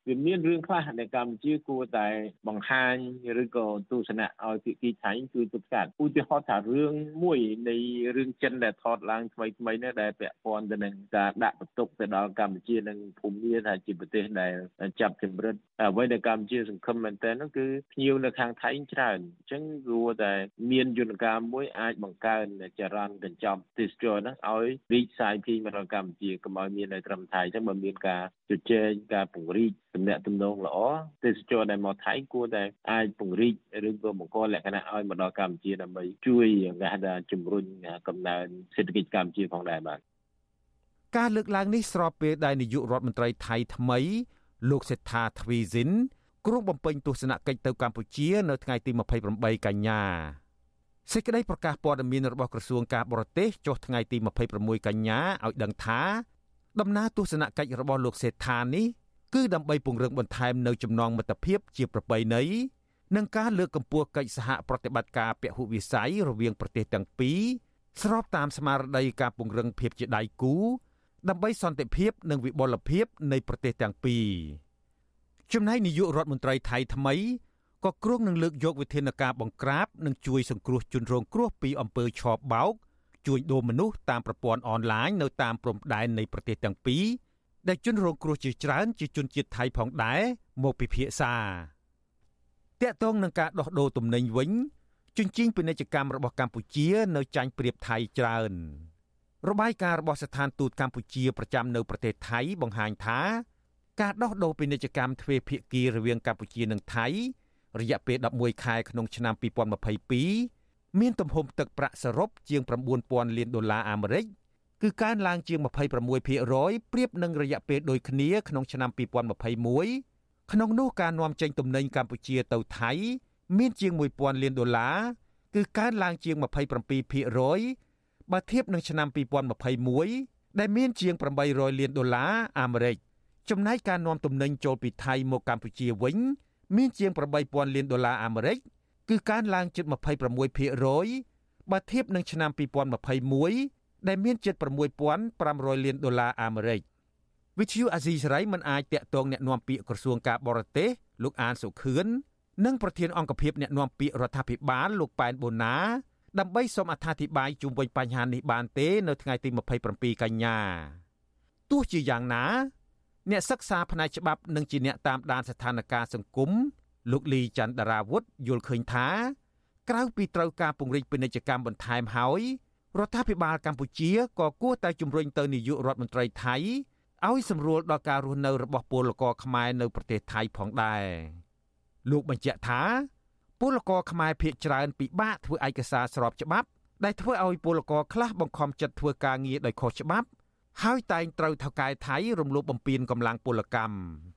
វាមានរឿងខ្លះដែលកម្ពុជាគួរតែបង្ហាញឬក៏ទស្សនៈឲ្យភាគីថៃជួយទប់ស្កាត់ឧទាហរណ៍ថារឿងមួយនៃរឿងចិនដែលថតឡើងថ្មីថ្មីនេះដែលពាក់ព័ន្ធទៅនឹងការដាក់បន្ទុកទៅដល់កម្ពុជានិងភូមាថាជាប្រទេសដែលចាប់ចម្រិតអ្វីដែលកម្ពុជាសង្ឃឹមមែនតើនោះគឺភ្ញៀវនៅខាងថៃច្រើនអញ្ចឹងគួរតែមានយន្តការមួយអាចបង្កើនចរន្តកញ្ចប់ទេសចរហ្នឹងឲ្យរីកសាយភាយមកដល់កម្ពុជាកុំឲ្យមានតែត្រឹមថៃអញ្ចឹងបើមានការជជែកការពង្រីកទំនាក់ទំនងល្អទេសចរដែលមកថៃគួរតែអាចពង្រីកឬក៏បង្កលក្ខណៈឲ្យមកដល់កម្ពុជាដើម្បីជួយគេថាជំរុញកំណើនសេដ្ឋកិច្ចកម្ពុជាផងដែរបាទការលើកឡើងនេះស្របពេលដែលនាយករដ្ឋមន្ត្រីថៃថ្មី លោកសេដ្ឋាទ្វីសិនក្រុងបំពេញទស្សនកិច្ចទៅកម្ពុជា នៅថ្ងៃទី28កញ្ញាសេចក្តីប្រកាសព័ត៌មានរបស់ក្រសួងការបរទេសចុះថ្ងៃទី26កញ្ញាឲ្យដឹងថា ដំណើរទស្សនកិច្ចរបស់លោកសេដ្ឋានេះគឺដើម្បីពង្រឹងបន្ថែមនៅចំណងមិត្តភាពជាប្រពៃណីនិងការលើកកម្ពស់កិច្ចសហប្រតិបត្តិការពហុវិស័យរវាងប្រទេសទាំងពីរស្របតាមស្មារតីការពង្រឹងភាពជាដៃគូដើម្បីសន្តិភាពនិងវិបុលភាពនៃប្រទេសទាំងពីរចំណែកនាយករដ្ឋមន្ត្រីថៃថ្មីក៏គ្រោងនឹងលើកយកវិធានការបង្ក្រាបនិងជួយសង្គ្រោះជនរងគ្រោះពីអំពើឆបបោក ជួញដូរមនុស្សតាមប្រព័ន្ធអនឡាញនៅតាមព្រំដែននៃប្រទេសទាំងពីរដែលជនរងគ្រោះជាច្រើនជាជនជាតិថៃផងដែរមកពិភាក្សាតាក់ទងនឹងការដោះដូរទំនិញវិញជញ្ជីងពាណិជ្ជកម្មរបស់កម្ពុជា នៅចាញ់ប្រៀបថៃច្រើនរបាយការណ៍របស់ស្ថានទូតកម្ពុជាប្រចាំនៅប្រទេសថៃបង្ហាញថា ការដោះដូរពាណិជ្ជកម្មទ្វេភាគីរវាងកម្ពុជានិងថៃរយៈពេល11ខែក្នុងឆ្នាំ2022 មានទំហំទឹកប្រាក់សរុបជាង9000លានដុល្លារអាមេរិកគឺកើនឡើងជាង26%ប្រៀបនឹងរយៈពេលដូចគ្នាក្នុងឆ្នាំ2021ក្នុងនោះការនាំចេញទំនិញកម្ពុជាទៅថៃ មានជាង1000លានដុល្លារគឺកើនឡើងជាង27%បើធៀបនឹងឆ្នាំ2021ដែលមានជាង800លានដុល្លារអាមេរិកចំណែកការនាំទំនិញចូលពីថៃមកកម្ពុជាវិញ មានជាង8000លានដុល្លារអាមេរិក គឺកើនឡើងជិត26%បើធៀបនឹងឆ្នាំ2021ដែលមានជិត6500លានដុល្លារអាមេរិកវិទ្យុអាស៊ីសេរីមិនអាចតាក់ទងแนะនាំពាក្យក្រសួងការបរទេសលោកអានសុខឿននិងប្រធានអង្គភិបអ្នកណាំពាក្យរដ្ឋាភិបាលលោកប៉ែនបូណាដើម្បីសូមអត្ថាធិប្បាយជុំវិញបញ្ហានេះបានទេនៅថ្ងៃទី27កញ្ញាទោះជាយ៉ាងណាអ្នកសិក្សាផ្នែកច្បាប់និងជាអ្នកតាមដានស្ថានភាពសង្គម លោកលីច័ន្ទដារាវុធយល់ឃើញថាក្រៅពីត្រូវការពង្រីកពាណិជ្ជកម្មបន្ថែមហើយរដ្ឋាភិបាលកម្ពុជាក៏គួរតែជំរុញទៅនាយករដ្ឋមន្ត្រីថៃឲ្យសម្រួលដល់ការរស់នៅរបស់ពលករខ្មែរនៅប្រទេសថៃផងដែរលោកបញ្ជាក់ថាពលករខ្មែរភៀកច្រើនពិបាកធ្វើឯកសារស្របច្បាប់ដែលធ្វើឲ្យពលករខ្លះបង្ខំចិត្តធ្វើការងារដោយខុសច្បាប់ ហើយតែងត្រូវថៅកែថៃរំលោភបំពានកម្លាំងពលកម្ម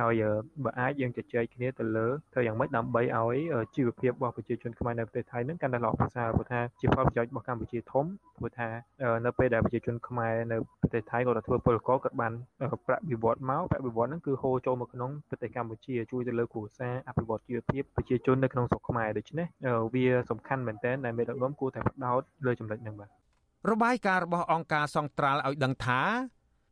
ហើយបើអាចយើងជជែកគ្នាទៅលើធ្វើយ៉ាងម៉េចដើម្បីឲ្យជីវភាពរបស់ប្រជាជនខ្មែរនៅប្រទេសថៃនឹងកាន់តែល្អប្រសើរព្រោះថាជាផលប្រយោជន៍របស់កម្ពុជាធំព្រោះថានៅពេលដែលប្រជាជនខ្មែរនៅប្រទេសថៃគាត់ធ្វើពលករគាត់បានប្រាក់វិវត្តមកប្រាក់វិវត្តហ្នឹងគឺហូរចូលមកក្នុងប្រទេសកម្ពុជាជួយទៅលើគ្រួសារអភិវឌ្ឍជីវភាពប្រជាជននៅក្នុងស្រុកខ្មែរដូច្នេះវាសំខាន់មែនទែនដែលមេដឹកនាំគួរតែផ្ដោតលើចំណុចហ្នឹងបាទរបាយការណ៍របស់អង្គការសង្ត្រាល់ឲ្យដឹងថា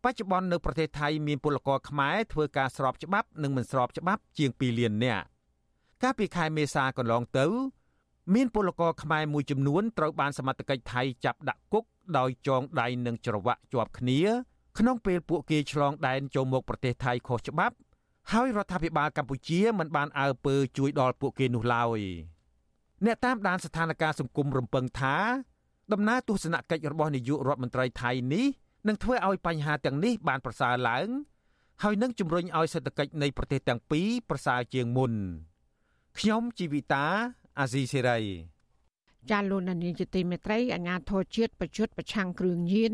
បច្ចុប្បន្ននៅប្រទេសថៃមានពលករខ្មែរធ្វើការស្របច្បាប់និងមិនស្របច្បាប់ជាង2លាននាក់កាលពីខែមេសាកន្លងទៅ មានពលករខ្មែរមួយចំនួនត្រូវបានសមត្ថកិច្ចថៃចាប់ដាក់គុកដោយចងដៃនិងច្រវាក់ជាប់គ្នា ក្នុងពេលពួកគេឆ្លងដែនចូលមកប្រទេសថៃខុសច្បាប់ ហើយរដ្ឋាភិបាលកម្ពុជាមិនបានអើពើជួយដល់ពួកគេនោះឡើយអ្នកតាមដានស្ថានភាពសង្គមរំពឹងថាដំណើរទស្សនកិច្ចរបស់នាយករដ្ឋមន្ត្រីថៃនេះ នឹងធ្វើឲ្យបញ្ហាទាំងនេះបានប្រសើរឡើង ហើយនឹងជំរុញឲ្យសេដ្ឋកិច្ចនៃប្រទេសទាំងពីរប្រសើរជាងមុនខ្ញុំជីវិតាអាស៊ីសេរីចាលោកនានីជាទីមេត្រីអាញាធរជាតិប្រយុទ្ធប្រឆាំងគ្រឿងញៀន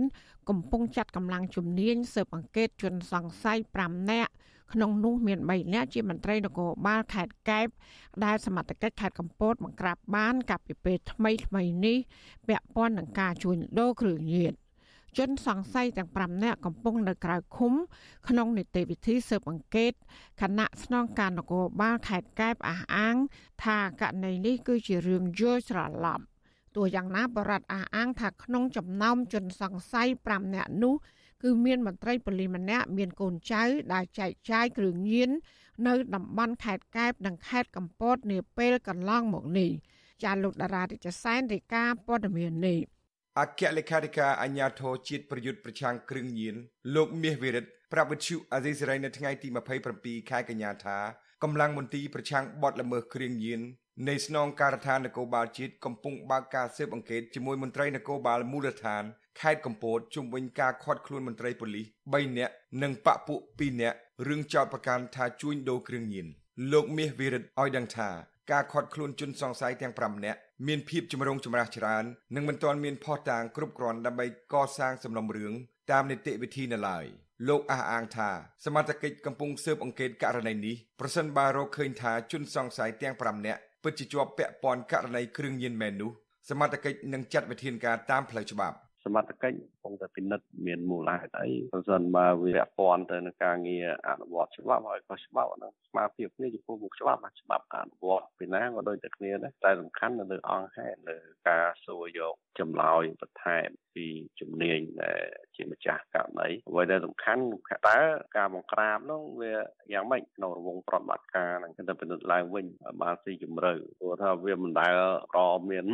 កំពុងចាត់កម្លាំងជំនាញស៊ើបអង្កេតជនសង្ស័យ5នាក់ក្នុងនោះមាន3នាក់ជាមន្ត្រីនគរបាលខេត្តកែបដែលសមត្ថកិច្ចខេត្តកំពតបង្ក្រាបបានកាលពីពេលថ្មីថ្មីនេះពាក់ព័ន្ធនឹងការជួញដូរគ្រឿងញៀន ជនសង្ស័យទាំង5នាក់កំពុងនៅក្រៅឃុំ ក្នុងនីតិវិធីស៊ើបអង្កេតគណៈស្នងការនគរបាលខេត្តកែបអះអាង ថាករណីនេះគឺជារឿងយល់ច្រឡំទោះយ៉ាងណាបរដ្ឋអះអាងថាក្នុងចំណោមជនសង្ស័យ5នាក់នោះគឺមានមន្ត្រីប៉ូលីសម្នាក់មានកូនចៅដែលចែកចាយគ្រឿងញៀននៅតំបន់ខេត្តកែបនិងខេត្តកំពតនាពេលកន្លងមកនេះចាលោកតារារិចសែនរាយការណ៍ព័ត៌មាននេះ អគ្គលេខាធិការអាជ្ញាធរជាតិប្រយុទ្ធប្រឆាំងគ្រឿងញៀនលោកមាសវិរិទ្ធប្រាប់វិទ្យុអាស៊ីសេរីនៅថ្ងៃទី27ខែកញ្ញាថាកម្លាំងមន្ទីរប្រឆាំងបទល្មើសគ្រឿងញៀននៃស្នងការដ្ឋាននគរបាលជាតិកំពុងបើកការស៊ើបអង្កេតជាមួយមន្ត្រីនគរបាលមូលដ្ឋានខេត្តកំពតជុំវិញការខាត់ខ្លួនមន្ត្រីប៉ូលីស3នាក់និងបពពួក2នាក់រឿងចោទប្រកាន់ថាជួញដូរគ្រឿងញៀនលោកមាសវិរិទ្ធឲ្យដឹងថាការខាត់ខ្លួនជនសង្ស័យទាំង5នាក់ មានភាពចម្រូងចម្រាសច្រើននិងមិនទាន់មានភស្តុតាងគ្រប់គ្រាន់ដើម្បីកសាងសំណុំរឿងតាមនីតិវិធីនៅឡើយលោកអះអាងថាសមត្ថកិច្ចកំពុងស៊ើបអង្កេតករណីនេះប្រសិនបើរកឃើញថាជនសង្ស័យទាំង5នាក់ពិតជាជាប់ពាក់ព័ន្ធករណីគ្រឿងញៀនមែននោះសមត្ថកិច្ចនឹងចាត់វិធានការតាមផ្លូវច្បាប់ សមត្ថកិច្ចកំពុងតែពិនិត្យមានមូលហេតុអីបើសិនបើវាពាក់ព័ន្ធទៅនឹងការងារអនុវត្តច្បាប់ហើយក៏ច្បាប់ហ្នឹងស្មារតីគ្នាចំពោះមុខច្បាប់ច្បាប់អនុវត្តពីណាក៏ដូចតែគ្នាដែរតែសំខាន់នៅលើអង្គហេតុលើការសួរយក ចម្លើយបន្ថែមពីជំនាញដែលជាម្ចាស់ករណីអ្វីដែលសំខាន់តើការបង្ក្រាបនោះវាយ៉ាងម៉េចក្នុងរង្វង់ប្រតិបត្តិការនឹងគិតទៅពិនិត្យឡើងវិញបានស៊ីជម្រៅព្រោះថាវាមិនដែលរមាន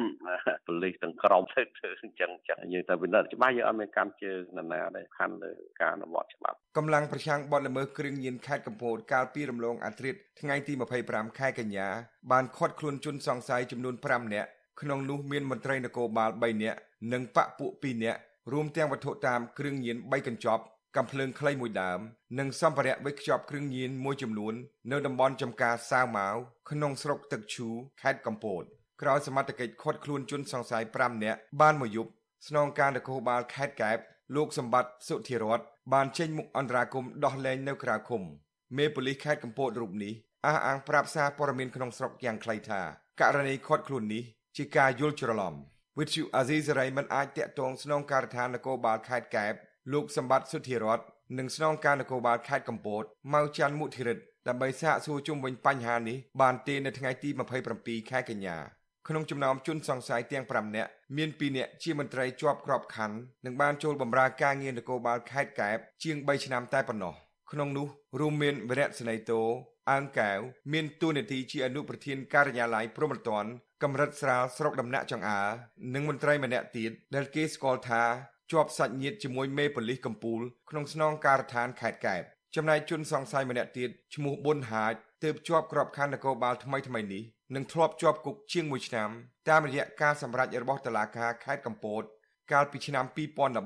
ប៉ូលីសទាំងក្រុមទៅធ្វើអញ្ចឹងចឹងយើងទៅពិនិត្យច្បាស់យើងអត់មានកម្មជើងនរណាដែរខាន់លើការអនុវត្តច្បាប់កម្លាំងប្រឆាំងបទល្មើសគ្រឿងញៀនខេត្តកំពតកាលពីរំលងអាត្រិតថ្ងៃទី25ខែកញ្ញាបានឃាត់ខ្លួនជនសង្ស័យចំនួន5នាក់ ក្នុងនោះមានមន្ត្រីនគរបាល3នាក់និងបពពួក2នាក់រួមទាំងវត្ថុតាមគ្រឿងញៀន3កញ្ចប់កំភ្លើងខ្លីមួយដើមនិងសម្ភារៈវេចខ្ចប់គ្រឿងញៀនមួយចំនួននៅតំបន់ចំការសាវម៉ាវក្នុងស្រុកទឹកឈូខេត្តកំពតក្រោយសមត្ថកិច្ចឃាត់ខ្លួនជនសង្ស័យ5នាក់បានមួយយប់ស្នងការនគរបាលខេត្តកែបលោកសម្បត្តិសុធិរតបានចេញមុខអន្តរាគមដោះលែងនៅក្រៅឃុំមេប៉ូលីសខេត្តកំពតរូបនេះអះអាងប្រាប់សារព័ត៌មានក្នុងស្រុកយ៉ាងខ្លីថាករណីឃាត់ខ្លួននេះ ជាការយល់ច្រឡំវិទ្យុអាស៊ីសេរីមិនអាចតាក់ទងស្នងការដ្ឋាននគរបាលខេត្តកែបលោកសម្បត្តិសុធិរតនិងស្នងការនគរបាលខេត្តកំពតម៉ៅច័ន្ទមុធិរិទ្ធដើម្បីសាកសួរជុំវិញបញ្ហានេះបានទេនៅថ្ងៃទី27ខែកញ្ញាក្នុងចំណោមជនសង្ស័យទាំង5នាក់មាន2នាក់ជាមន្ត្រីជាប់ក្របខ័ណ្ឌនិងបានចូលបម្រើការងារនគរបាលខេត្តកែបជាង3ឆ្នាំតែប៉ុណ្ណោះក្នុងនោះរួមមានវរៈស្នេតោ អើងកែវមានតួនាទីជាអនុប្រធានការិយាល័យព្រំប្រទានកម្រិតស្រាលស្រុកដំណាក់ចង្អើនិងមន្ត្រីម្នាក់ទៀតដែលគេស្គាល់ថាជាប់សាច់ញាតិជាមួយមេប៉ូលីសកំពូលក្នុងស្នងការដ្ឋានខេត្តកែបចំណែកជនសង្ស័យម្នាក់ទៀតឈ្មោះប៊ុនហាចទើបជាប់ក្របខ័ណ្ឌនគរបាលថ្មីថ្មីនេះនិងធ្លាប់ជាប់គុកជាង1ឆ្នាំតាមរយៈការសម្រេចរបស់តុលាការខេត្តកំពតកាលពីឆ្នាំ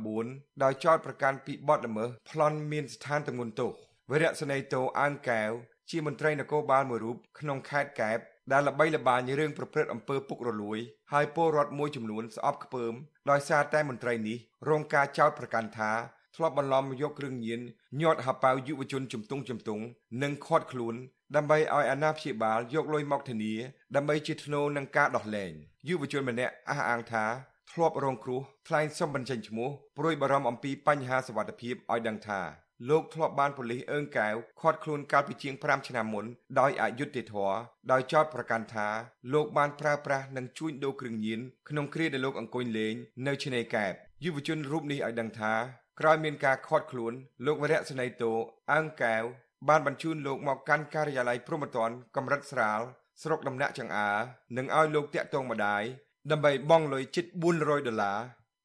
2014ដោយចោទប្រកាន់ពីបទល្មើសប្លន់មានស្ថានទម្ងន់ទោសវរៈសេនីតូអើងកែវ ជាមន្ត្រីនគរបាលមួយរូបក្នុងខេត្តកែបដែលល្បីល្បាញរឿងប្រព្រឹត្តអំពើពុករលួយហើយពលរដ្ឋមួយចំនួនស្អប់ខ្ពើមដោយសារតែមន្ត្រីនេះរងការចោទប្រកាន់ថាធ្លាប់បន្លំយកគ្រឿងញៀនញាត់ហប៉ៅយុវជនជំទង់ជំទង់និងខាត់ខ្លួនដើម្បីឲ្យអាណាព្យាបាលយកលុយមកធានាដើម្បីជាធ្នូនឹងការដោះលែងយុវជនម្នាក់អះអាងថាធ្លាប់រងគ្រោះថ្លែងសុំបញ្ចេញឈ្មោះព្រួយបារម្ភអំពីបញ្ហាសវត្ថិភាពឲ្យដឹងថា លោកធ្លាប់បានប៉ូលីសអើងកែវខាត់ខ្លួនកាលពីជាង5ឆ្នាំមុនដោយអយុត្តិធម៌ដោយចោទប្រកាន់ថាលោកបានប្រើប្រាស់និងជួញដូរគ្រឿងញៀនក្នុងគ្រាដែលលោកអង្គុយលេងនៅឆ្នេរកែបយុវជនរូបនេះឲ្យដឹងថាក្រោយមានការខាត់ខ្លួនលោកវរៈសេនីតូអើងកែវបានបញ្ជូនលោកមកកាន់ការិយាល័យព្រំប្រទានកម្រិតស្រាលស្រុកដំណាក់ចង្អើនិងឲ្យលោកតាក់ទងម្ដាយដើម្បីបង់លុយជិត400ដុល្លារ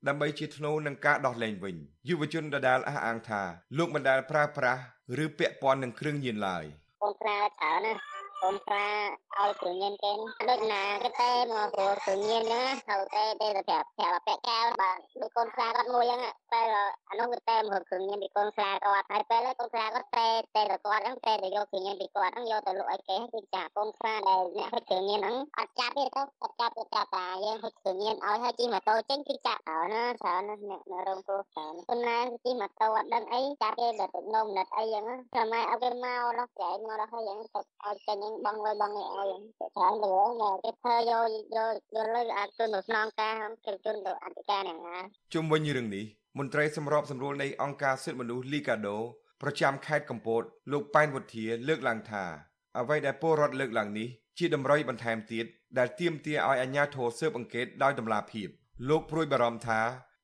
ដើម្បីជាធ្នូនឹងការដោះលែងវិញយុវជនដដាលអះអាងថាលោកមិនដែលប្រើប្រាស់ឬពាក់ព័ន្ធនឹងគ្រឿងញៀនឡើយបងប្រើច្រើនណា កូនប្រាឲ្យគ្រឿងញៀនគេដូចណាគេតែមកព្រោះគ្រឿងញៀនហ្នឹងត្រូវតែតែប្រាប់ប្រាប់ពាក់កៅបាទដូចកូនខ្លាគាត់មួយហ្នឹងតែអានោះវាតែមកគ្រឿងញៀនពីកូនខ្លាគាត់ហើយពេលកូនខ្លាគាត់តែតែគាត់ហ្នឹងតែយកគ្រឿងញៀនពីគាត់ហ្នឹងយកទៅលក់ឲ្យគេគឺចាកូនខ្លាដែលអ្នកហុចគ្រឿងញៀនហ្នឹងអត់ចាប់ទេទៅអត់ចាប់ទេចាប់តាយើងហុចគ្រឿងញៀនឲ្យហើយជិះម៉ូតូចេញគឺចាប់ហើយណាច្រើនណាស់អ្នករងគ្រោះច្រើនប៉ុន្តែជិះម៉ូតូអត់ដឹងអីចាប់គេដល់ទៅនំនិតអីហ្នឹងតែម៉ែឲ្យគេមកដល់ចែកមកដល់ហើយយ៉ាងទៅឲ្យចេញបង់លុយបង់នេះឲ្យច្រើនទៅមកគេធ្វើយកយកយកលុយអាចជូនទៅស្នងការគេជូនទៅអធិការហ្នឹងណាជុំវិញរឿងនេះមន្ត្រីសម្របសម្រួលនៃអង្គការសិទ្ធិមនុស្សលីកាដូប្រចាំខេត្តកំពតលោកប៉ែនវុធាលើកឡើងថាអ្វីដែលពលរដ្ឋលើកឡើងនេះជាតម្រុយបន្ថែមទៀតដែលទាមទារឲ្យអាជ្ញាធរស៊ើបអង្កេតដោយតម្លាភាពលោកព្រួយបារម្ភថា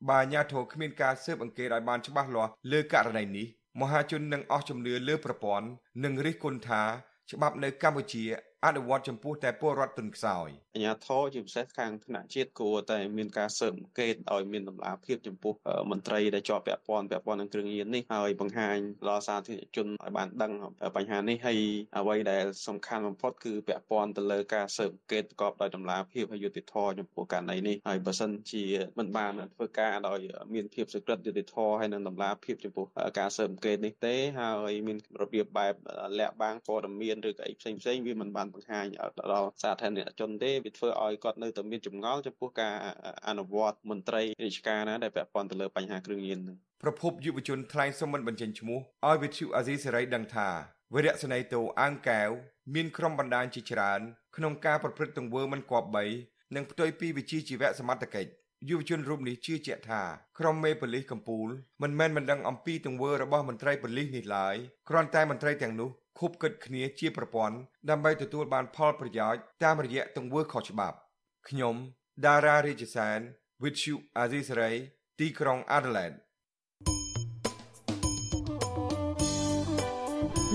បើអាជ្ញាធរគ្មានការស៊ើបអង្កេតឲ្យបានច្បាស់លាស់លើករណីនេះមហាជននឹងអស់ជំនឿលើប្រព័ន្ធនិងរិះគន់ថា ច្បាប់នៅកម្ពុជា អនុវត្តចំពោះតែពលរដ្ឋទុនខ្សោយអាជ្ញាធរជាពិសេសខាងថ្នាក់ជាតិគួរតែមានការស៊ើបអង្កេតឲ្យមានតម្លាភាពចំពោះមន្ត្រីដែលជាប់ពាក់ព័ន្ធពាក់ព័ន្ធនឹងគ្រឿងញៀននេះហើយបង្ហាញដល់សាធារណជនឲ្យបានដឹងបញ្ហានេះហើយអ្វីដែលសំខាន់បំផុតគឺពាក់ព័ន្ធទៅលើការស៊ើបអង្កេតប្រកបដោយតម្លាភាពហើយយុត្តិធម៌ចំពោះករណីនេះហើយបើសិនជាមិនបានធ្វើការដោយមានភាពសុក្រិតយុត្តិធម៌ហើយនិងតម្លាភាពចំពោះការស៊ើបអង្កេតនេះទេហើយមានរបៀបបែបលាក់បាំងព័ត៌មានឬក៏អីផ្សេងផ្សេងវាមិនបានបង្ហាញដល់សាធារណជនទេវាធ្វើឲ្យគាត់នៅតែមានចម្ងល់ចំពោះការអនុវត្តមន្ត្រីរាជការណាដែលពាក់ព័ន្ធទៅលើបញ្ហាគ្រឿងញៀននឹងប្រពន្ធយុវជនថ្លែងសុំមិនបញ្ចេញឈ្មោះឲ្យវិទ្យុអាស៊ីសេរីដឹងថាវរៈសេនីតូអាងកែវមានក្រុមបណ្ដាញជាច្រើនក្នុងការប្រព្រឹត្តទង្វើមិនគប្បីនិងផ្ទុយពីវិជាជីវៈសមត្ថកិច្ចយុវជនរូបនេះជឿជាក់ថាក្រុមមេប៉ូលីសកំពូលមិនមែនមិនដឹងអំពីទង្វើរបស់មន្ត្រីប៉ូលីសនេះឡើយគ្រាន់តែមន្ត្រីទាំងនោះ ខុបគិតគ្នាជាប្រព័ន្ធដើម្បីទទួលបានផលប្រយោជន៍តាមរយៈទង្វើខុសច្បាប់ខ្ញុំដារ៉ារាជសាន With you Azisari ទីក្រុង Adelaide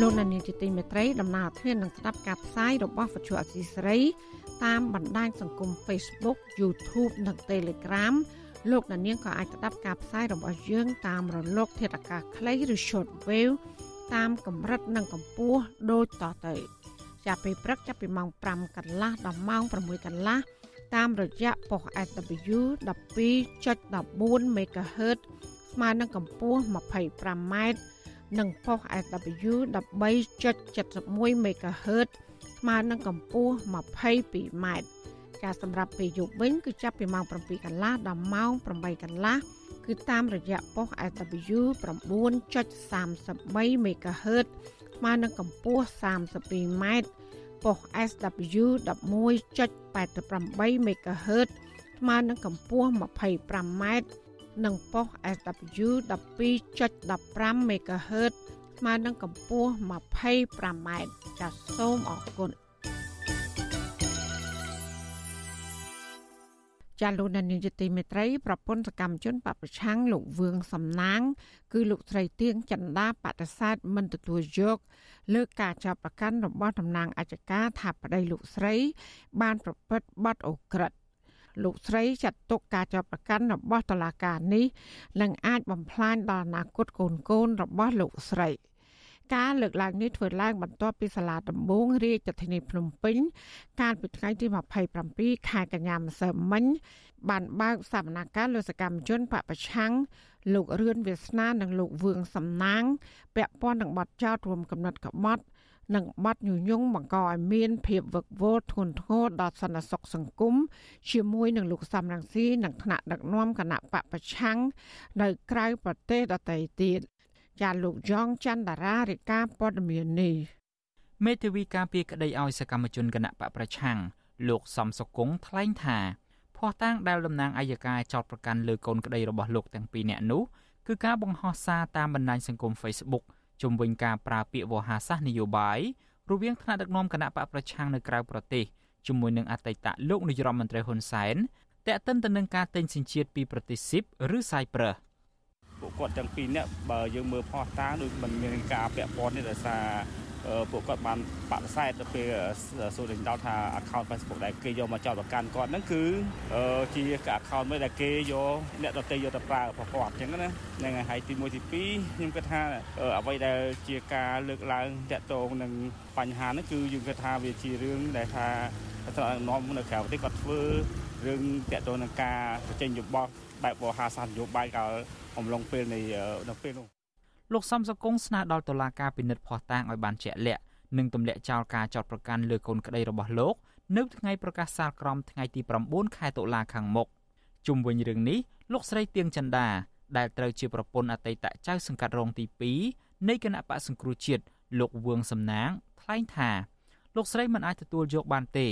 លោកនានីជាទីមេត្រីដំណើរធាននឹងស្ដាប់ការផ្សាយរបស់វិទ្យុអសីសេរីតាមបណ្ដាញសង្គម Facebook YouTube និង Telegram លោកនាងក៏អាចស្ដាប់ការផ្សាយរបស់យើងតាមរលក ធាតុអាកាសខ្លីឬ Shortwave តាមកម្រិតនិងកម្ពស់ដូចតទៅចាប់ពីព្រឹកចាប់ពីម៉ោង5កន្លះដល់ម៉ោង6កន្លះតាមរយៈប៉ុស SW 12.14 MHz ស្មើនឹងកម្ពស់ 25m និងប៉ុស SW 13.71 MHz ស្មើនឹងកម្ពស់ 22m ការសម្រាប់ពេលយប់វិញគឺចាប់ពីម៉ោង7កន្លះដល់ម៉ោង8កន្លះ គឺតាមរយៈប៉ុស SW 9.33 MHz ស្មើនឹងកម្ពស់ 32m ប៉ុស SW 11.88 MHz ស្មើនឹងកម្ពស់ 25m និងប៉ុស SW 12.15 MHz ស្មើនឹងកម្ពស់ 25m ចាសសូមអរគុណ ចាលោកនានីជាទីមេត្រីប្រពន្ធសកម្មជនបពប្រឆាំងលោកវឿងសំណាង គឺលោកស្រីទៀងចន្ទាបដិសេធមិនទទួលយកលើការចាប់ប្រកាន់របស់តំណាងអัยការថាប្តីលោកស្រី បានប្រព្រឹត្តបទអូក្រិដ្ឋលោកស្រីចាត់ទុកការចាប់ប្រកាន់របស់តុលាការនេះនឹងអាចបំផ្លាញដល់អនាគតកូនកូនរបស់លោកស្រី។ ការលើកឡើងនេះធ្វើឡើងបន្ទាប់ពីសាលាដំបងរាជធានីភ្នំពេញ កាលពីថ្ងៃទី27ខែកញ្ញាម្សិលមិញ បានបើកសវនកម្មលោកសកម្មជនបពប្រឆាំងលោករឿនវាសនានិងលោកវឿងសំណាង ពាក់ព័ន្ធនឹងបទចោទរួមកំណត់ក្បត់និងបាត់ញុយងបង្កឲ្យមានភាពវឹកវរធ្ងន់ធ្ងរដល់សន្តិសុខសង្គមជាមួយនឹងលោកសំរងស៊ីនិងថ្នាក់ដឹកនាំគណៈបពប្រឆាំងនៅក្រៅប្រទេសដទៃទៀត ចាលោកយ៉ងច័ន្ទតារារាជការព័ត៌មាននេះមេធាវីការពីក្តីឲ្យសកម្មជនគណៈបកប្រឆាំងលោកសំសុគង្គថ្លែងថាភ័ស្តុតាងដែលតំណាងអัยការចោតប្រកាន់លើកូនក្តីរបស់លោកទាំងពីរនាក់នោះគឺការបង្ហោះសារតាមបណ្ដាញសង្គម Facebook ជំវិញការប្រើពាក្យវោហារសាស្ត្រនយោបាយរវាងថ្នាក់ដឹកនាំគណៈបកប្រឆាំងនៅក្រៅប្រទេសជាមួយនឹងអតីតលោកនាយរដ្ឋមន្ត្រីហ៊ុនសែនតែកតិនទៅនឹងការទិញសិញ្ជាតិពីប្រទេសស៊ីបឬសាយប្រឹស ពួកគាត់ទាំងពីរនាក់បើយើងមើលផោះតាងដូចมันមានការពាក់ព័ន្ធនេះដោយសារពួកគាត់បានបដិសេធទៅពេលសួរដេញដោថា account Facebook ដែលគេយកមកចោទប្រកាន់គាត់ហ្នឹងគឺជា account មួយដែលគេយកអ្នកដទៃយកទៅប្រើប្រព័ន្ធអញ្ចឹងណាហ្នឹងហើយទី1ទី2ខ្ញុំគិតថាអ្វីដែលជាការលើកឡើងតាក់ទងនឹងបញ្ហាហ្នឹងគឺយើងគិតថាវាជារឿងដែលថាត្រង់នាំនៅក្រៅប្រទេសគាត់ធ្វើរឿងតាក់ទងនឹងការបញ្ចេញយោបល់ បែបវោហារសាស្ត្រនយោបាយកាលអំឡុងពេលនៃនៅពេលនោះលោកសំសកុងស្នើដល់តុលាការពិនិត្យភ័ស្តុតាងឲ្យបានជាក់លាក់និងទម្លាក់ចោលការចោទប្រកាន់លើកូនក្តីរបស់លោក នៅថ្ងៃប្រកាសសាលក្រមថ្ងៃទី9ខែតុលាខាងមុខជុំវិញរឿងនេះលោកស្រីទៀងចន្ទាដែលត្រូវជាប្រពន្ធអតីតចៅសង្កាត់រងទី2នៃគណៈបកសង្គ្រោះជាតិលោកវឿងសំណាងថ្លែងថាលោកស្រីមិនអាចទទួលយកបានទេ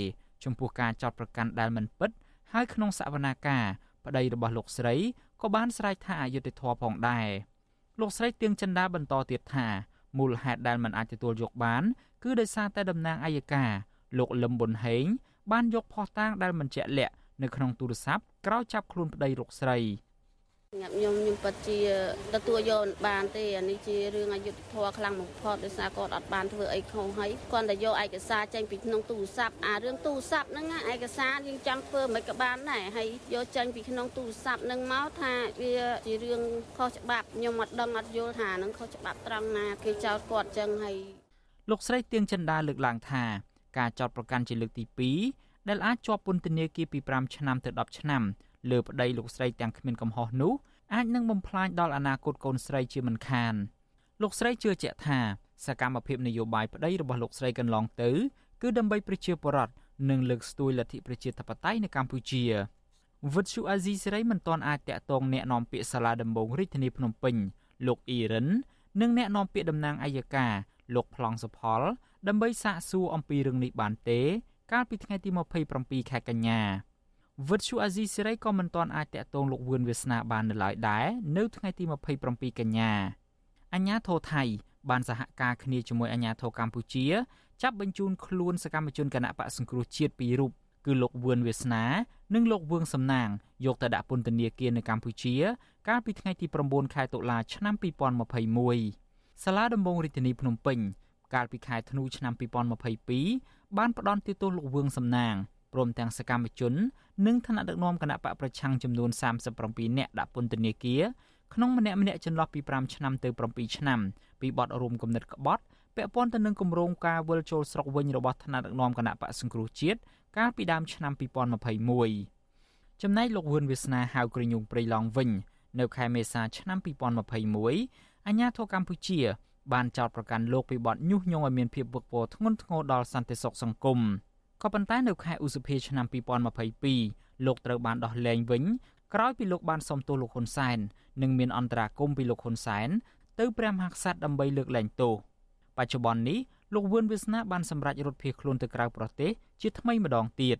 ចំពោះការចោទប្រកាន់ដែលមិនពិត ហើយក្នុងសវនាការ ប្តីរបស់លោកស្រីក៏បានស្រែកថាអយុត្តិធម៌ផងដែរលោកស្រីទៀងចិន្តាបន្តទៀតថាមូលហេតុដែលមិនអាចទទួលយកបាន គឺដោយសារតែតំណាងអัยការលោកលឹមប៊ុនហេងបានយកភ័ស្តុតាងដែលមិនជាក់លាក់នៅក្នុងទូរស័ព្ទក្រោយចាប់ខ្លួនប្តីលោកស្រី។ ញាប់ខ្ញុំខ្ញុំពិតជាទទួលយកបានទេអានេះជារឿងអយុត្តិធម៌ខ្លាំងបំផុតដោយសារគាត់អត់បានធ្វើអីខុសហើយគាត់តែយកឯកសារចេញពីក្នុងទូរស័ព្ទអារឿងទូរស័ព្ទហ្នឹងឯកសារយើងចង់ធ្វើមិនក៏បានដែរហើយយកចេញពីក្នុងទូរស័ព្ទហ្នឹងមកថាវាជារឿងខុសច្បាប់ខ្ញុំអត់ដឹងអត់យល់ថាហ្នឹងខុសច្បាប់ត្រង់ណាគេចោទគាត់ចឹងហើយលោកស្រីទៀងចិន្តាលើកឡើងថា ការចោទប្រកាន់ជាលើកទី2ដែលអាចជាប់ពន្ធនាគារពី5ឆ្នាំទៅ10ឆ្នាំ លើប្តីលោកស្រីទាំងគ្មានកំហុសនោះអាចនឹងបំផ្លាញដល់អនាគតកូនស្រីជាមិនខានលោកស្រីជឿជាក់ថាសកម្មភាពនយោបាយប្តីរបស់លោកស្រីកន្លងទៅគឺដើម្បីប្រជាពលរដ្ឋនិងលើកស្ទួយលទ្ធិប្រជាធិបតេយ្យនៅកម្ពុជាវិទ្យុអាស៊ីសេរីមិនទាន់អាចតាក់ទងអ្នកនាំពាក្យសាលាដំបងរាជធានីភ្នំពេញលោកអ៊ីរិននិងអ្នកនាំពាក្យតំណាងអัยការលោកប្លង់សុផល ដើម្បីសាកសួរអំពីរឿងនេះបានទេ កាលពីថ្ងៃទី27ខែកញ្ញា វិទ្យុអាស៊ីសេរីក៏មិនទាន់អាចតាក់ទងលោកវឿនវាសនាបាននៅឡើយដែរនៅថ្ងៃទី27កញ្ញាអញ្ញាធរថៃបានសហការគ្នាជាមួយអាជ្ញាធរកម្ពុជា ចាប់បញ្ជូនខ្លួនសកម្មជនគណៈបកសង្គ្រោះជាតិពីររូបគឺលោកវឿនវាសនា និងលោកវឿងសំណាងយកទៅដាក់ពន្ធនាគារនៅកម្ពុជា កាលពីថ្ងៃទី9ខែតុលាឆ្នាំ2021សាលាដំបងរាជធានីភ្នំពេញ កាលពីខែធ្នូឆ្នាំ2022បានផ្ដន់ទោសលោកវឿងសំណាងព្រមទាំងសកម្មជន និងថ្នាក់ដឹកនាំគណៈបកប្រឆាំងចំនួន37នាក់ដាក់ពន្ធនាគារក្នុងម្នាក់ម្នាក់ចន្លោះពី5ឆ្នាំទៅ7ឆ្នាំពីបទរួមគំនិតក្បត់ពាក់ព័ន្ធទៅនឹងគម្រោងការវិលចូលស្រុកវិញរបស់ថ្នាក់ដឹកនាំគណៈបកសង្គ្រោះជាតិកាលពីដើមឆ្នាំ2021ចំណែកលោកវឿនវាសនាហៅក្រញូងព្រៃឡង់វិញនៅខែមេសាឆ្នាំ2021អាជ្ញាធរកម្ពុជាបានចោទប្រកាន់លោកពីបទញុះញង់ឲ្យមានភាពវឹកវរធ្ងន់ធ្ងរដល់សន្តិសុខសង្គម ក៏ប៉ុន្តែនៅខែឧសភាឆ្នាំ2022លោកត្រូវបានដោះលែងវិញក្រោយពីលោកបានសុំទោសលោកហ៊ុនសែននិងមានអន្តរាគមន៍ពីលោកហ៊ុនសែនទៅព្រះមហាក្សត្រដើម្បីលើកលែងទោសបច្ចុប្បន្ននេះលោកវឿនវាសនាបានសម្រេចរត់ភៀសខ្លួនទៅក្រៅប្រទេសជាថ្មីម្ដងទៀត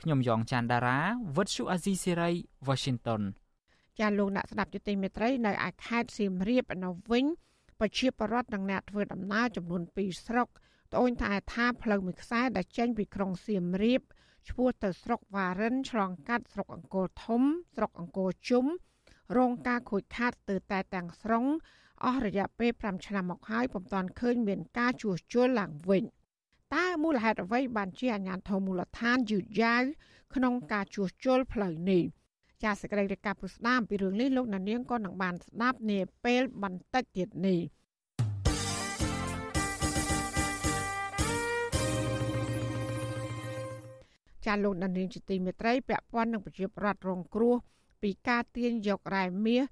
ខ្ញុំយ៉ងច័ន្ទដារាវិទ្យុអាស៊ីសេរី Washington ចាលោកអ្នកស្ដាប់យុតិមេត្រីនៅឯខេត្តសៀមរាបនៅវិញ ប្រជាពលរដ្ឋនិងអ្នកធ្វើដំណើរចំនួន2ស្រុក ត្អូញត្អែថាផ្លូវមួយខ្សែដែលចេញពីក្រុងសៀមរាបឆ្ពោះទៅស្រុកវ៉ារិនឆ្លងកាត់ស្រុកអង្គរធំ ស្រុកអង្គរជុំរងការខូចខាតទៅតែទាំងស្រុងអស់រយៈពេល5ឆ្នាំមកហើយពុំទាន់ឃើញមានការជួសជុលឡើងវិញតើមូលហេតុអ្វីបានជាអាជ្ញាធរមូលដ្ឋានយឺតយ៉ាវក្នុងការជួសជុលផ្លូវនេះចាសសេចក្តីរាយការណ៍ពុស្ដាមពីរឿងនេះលោកណានៀងក៏នឹងបានស្ដាប់នាពេលបន្តិចទៀតនេះ ចាលោកដានៀងជាទីមេត្រីពាក់ព័ន្ធនឹងប្រជាប្រដ្ឋរងគ្រោះពីការទាញយករ៉ែមាស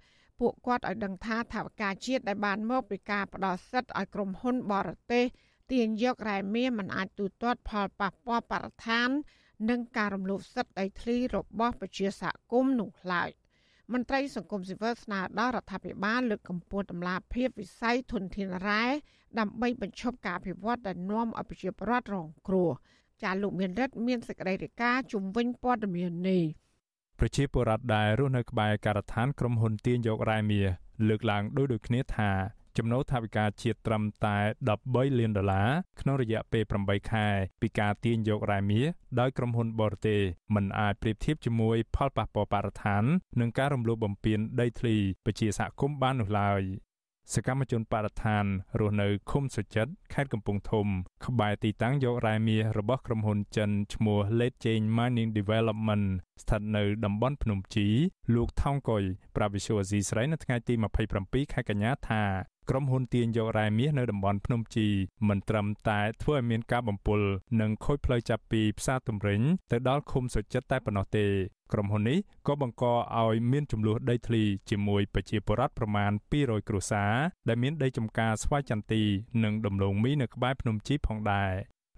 ពួកគាត់ឲ្យដឹងថាថាវការជាតិដែលបានមកពីការផ្ដោតសិទ្ធិឲ្យក្រុមហ៊ុនបរទេសទាញយករ៉ែមាសមិនអាចទូទាត់ផលប៉ះពាល់បរិស្ថាន និងការរំលោភសិទ្ធិដីធ្លីរបស់ប្រជាសហគមន៍នោះឡើយមន្ត្រីសង្គមស៊ីវិលស្នើដល់រដ្ឋាភិបាលលើកកម្ពស់តម្លាភាពវិស័យធនធានរ៉ែដើម្បីបញ្ឈប់ការអភិវឌ្ឍដែលនាំឲ្យប្រជាពលរដ្ឋរងគ្រោះ ចាលោកមានរិទ្ធមានសេចក្តីរាយការណ៍ជំវិញព័ត៌មាននេះប្រជាពលរដ្ឋដែលរស់នៅក្បែរការដ្ឋានក្រុមហ៊ុនទាញយករ៉ែមាសលើកឡើងដូចដូចគ្នាថាចំណូលថវិកាជាតិត្រឹមតែ13លានដុល្លារក្នុងរយៈពេល8ខែពីការទាញយករ៉ែមាសដោយក្រុមហ៊ុនបរទេសមិនអាចប្រៀបធៀបជាមួយផលប៉ះពាល់បរិស្ថាន និងការរំលោភបំពានដីធ្លីប្រជាសហគមន៍បាននោះឡើយ សកម្មជនបរិស្ថានរស់នៅឃុំសុចិត្តខេត្តកំពង់ធំ ក្បែរទីតាំងយករ៉ែមាសរបស់ក្រុមហ៊ុនចិនឈ្មោះ Late Change Mining Development ស្ថិតនៅតំបន់ភ្នំជីលោកថោងកុយប្រាវិសុវអាស៊ីស្រីនៅថ្ងៃទី27ខែកញ្ញាថា ក្រុមហ៊ុនទាញយករ៉ែមាសនៅតំបន់ភ្នំជីមិនត្រឹមតែធ្វើឲ្យមានការបំពុលនិងខូចផ្លូវចាប់ពីផ្សារទំរិញទៅដល់ឃុំសុចិត្តតែប៉ុណ្ណោះទេក្រុមហ៊ុននេះក៏បង្កឲ្យមានចំនួនដីធ្លីជាមួយប្រជាពលរដ្ឋប្រមាណ200គ្រួសារដែលមានដីចម្ការស្វាយចន្ទីនិងដំឡូងមីនៅក្បែរភ្នំជីផងដែរ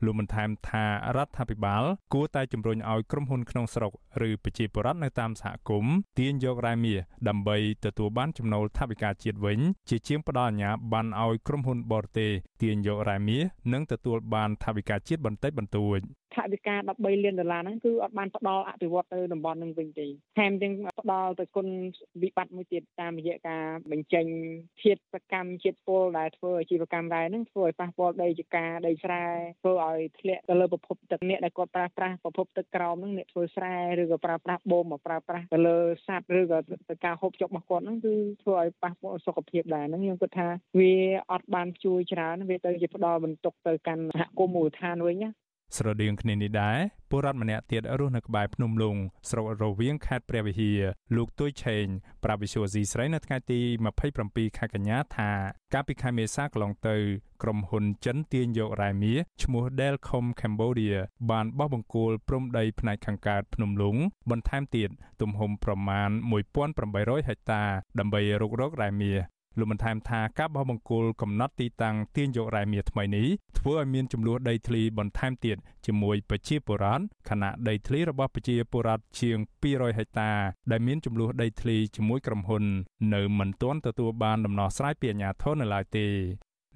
លោកបានថែមថារដ្ឋាភិបាល គួរតែជំរុញឲ្យក្រុមហ៊ុនក្នុងស្រុកឬប្រជាពលរដ្ឋនៅតាមសហគមន៍ទាញយករ៉ែមាសដើម្បីទទួលបានចំណូលថវិកាជាតិវិញ ជាជាងផ្ដល់អាជ្ញាប័ណ្ណឲ្យក្រុមហ៊ុនបរទេសទាញយករ៉ែមាសនិងទទួលបានថវិកាជាតិបន្តិចបន្តួចថវិកា13លានដុល្លារហ្នឹងគឺអត់បានផ្ដល់អភិវឌ្ឍទៅតំបន់ហ្នឹងវិញទេថែមទាំងផ្ដល់ទៅគុណវិបត្តិមួយទៀតតាមរយៈការបញ្ចេញធាតុសកម្មជាតិពុលដែលធ្វើអាជីវកម្មដែរហ្នឹងធ្វើឲ្យប៉ះពាល់ដីចការដីស្រែធ្វើឲ្យធ្លាក់ទៅលើប្រភពទឹកអ្នកដែលគាត់ប្រើប្រាស់ប្រភពទឹកក្រោមហ្នឹងអ្នកធ្វើស្រែឬក៏ប្រើប្រាស់បូមមកប្រើប្រាស់ទៅលើសត្វឬក៏ទៅការហូបចុករបស់គាត់ហ្នឹងគឺធ្វើឲ្យប៉ះពាល់សុខភាពដែរហ្នឹងខ្ញុំគិតថាវាអត់បានជួយច្រើនវាទៅជាផ្ដល់បន្ទុកទៅកាន់សហគមន៍មូលដ្ឋានវិញណា ស្រដៀងគ្នានេះដែរពលរដ្ឋម្នាក់ទៀតរស់នៅក្បែរភ្នំលុងស្រុករវៀងខេត្តព្រះវិហារលោកទួយឆេងប្រាវិសុវស៊ីស្រីនៅថ្ងៃទី27ខែកញ្ញាថាកាលពីខែមេសាកន្លងទៅ ក្រុមហ៊ុនចិនទាញយករ៉ែមាសឈ្មោះ Delcom Cambodia បានបោះបង្គោលព្រំដីផ្នែកខាងកើតភ្នំលុងបន្ថែមទៀតទំហំប្រមាណ1800ហិកតាដើម្បីរុករករ៉ែមាស លោកបានថែមថាការបោះបង្គោលកំណត់ទីតាំងទាញយករ៉ែមាសថ្មីនេះធ្វើឲ្យមានចំនួនដីធ្លីបន្ថែមទៀតជាមួយប្រជាពលរដ្ឋខណៈដីធ្លីរបស់ប្រជាពលរដ្ឋជាង200ហិកតា ដែលមានចំនួនដីធ្លីជាមួយក្រុមហ៊ុន នៅមិនទាន់ទទួលបានដំណោះស្រាយពីអាជ្ញាធរនៅឡើយទេ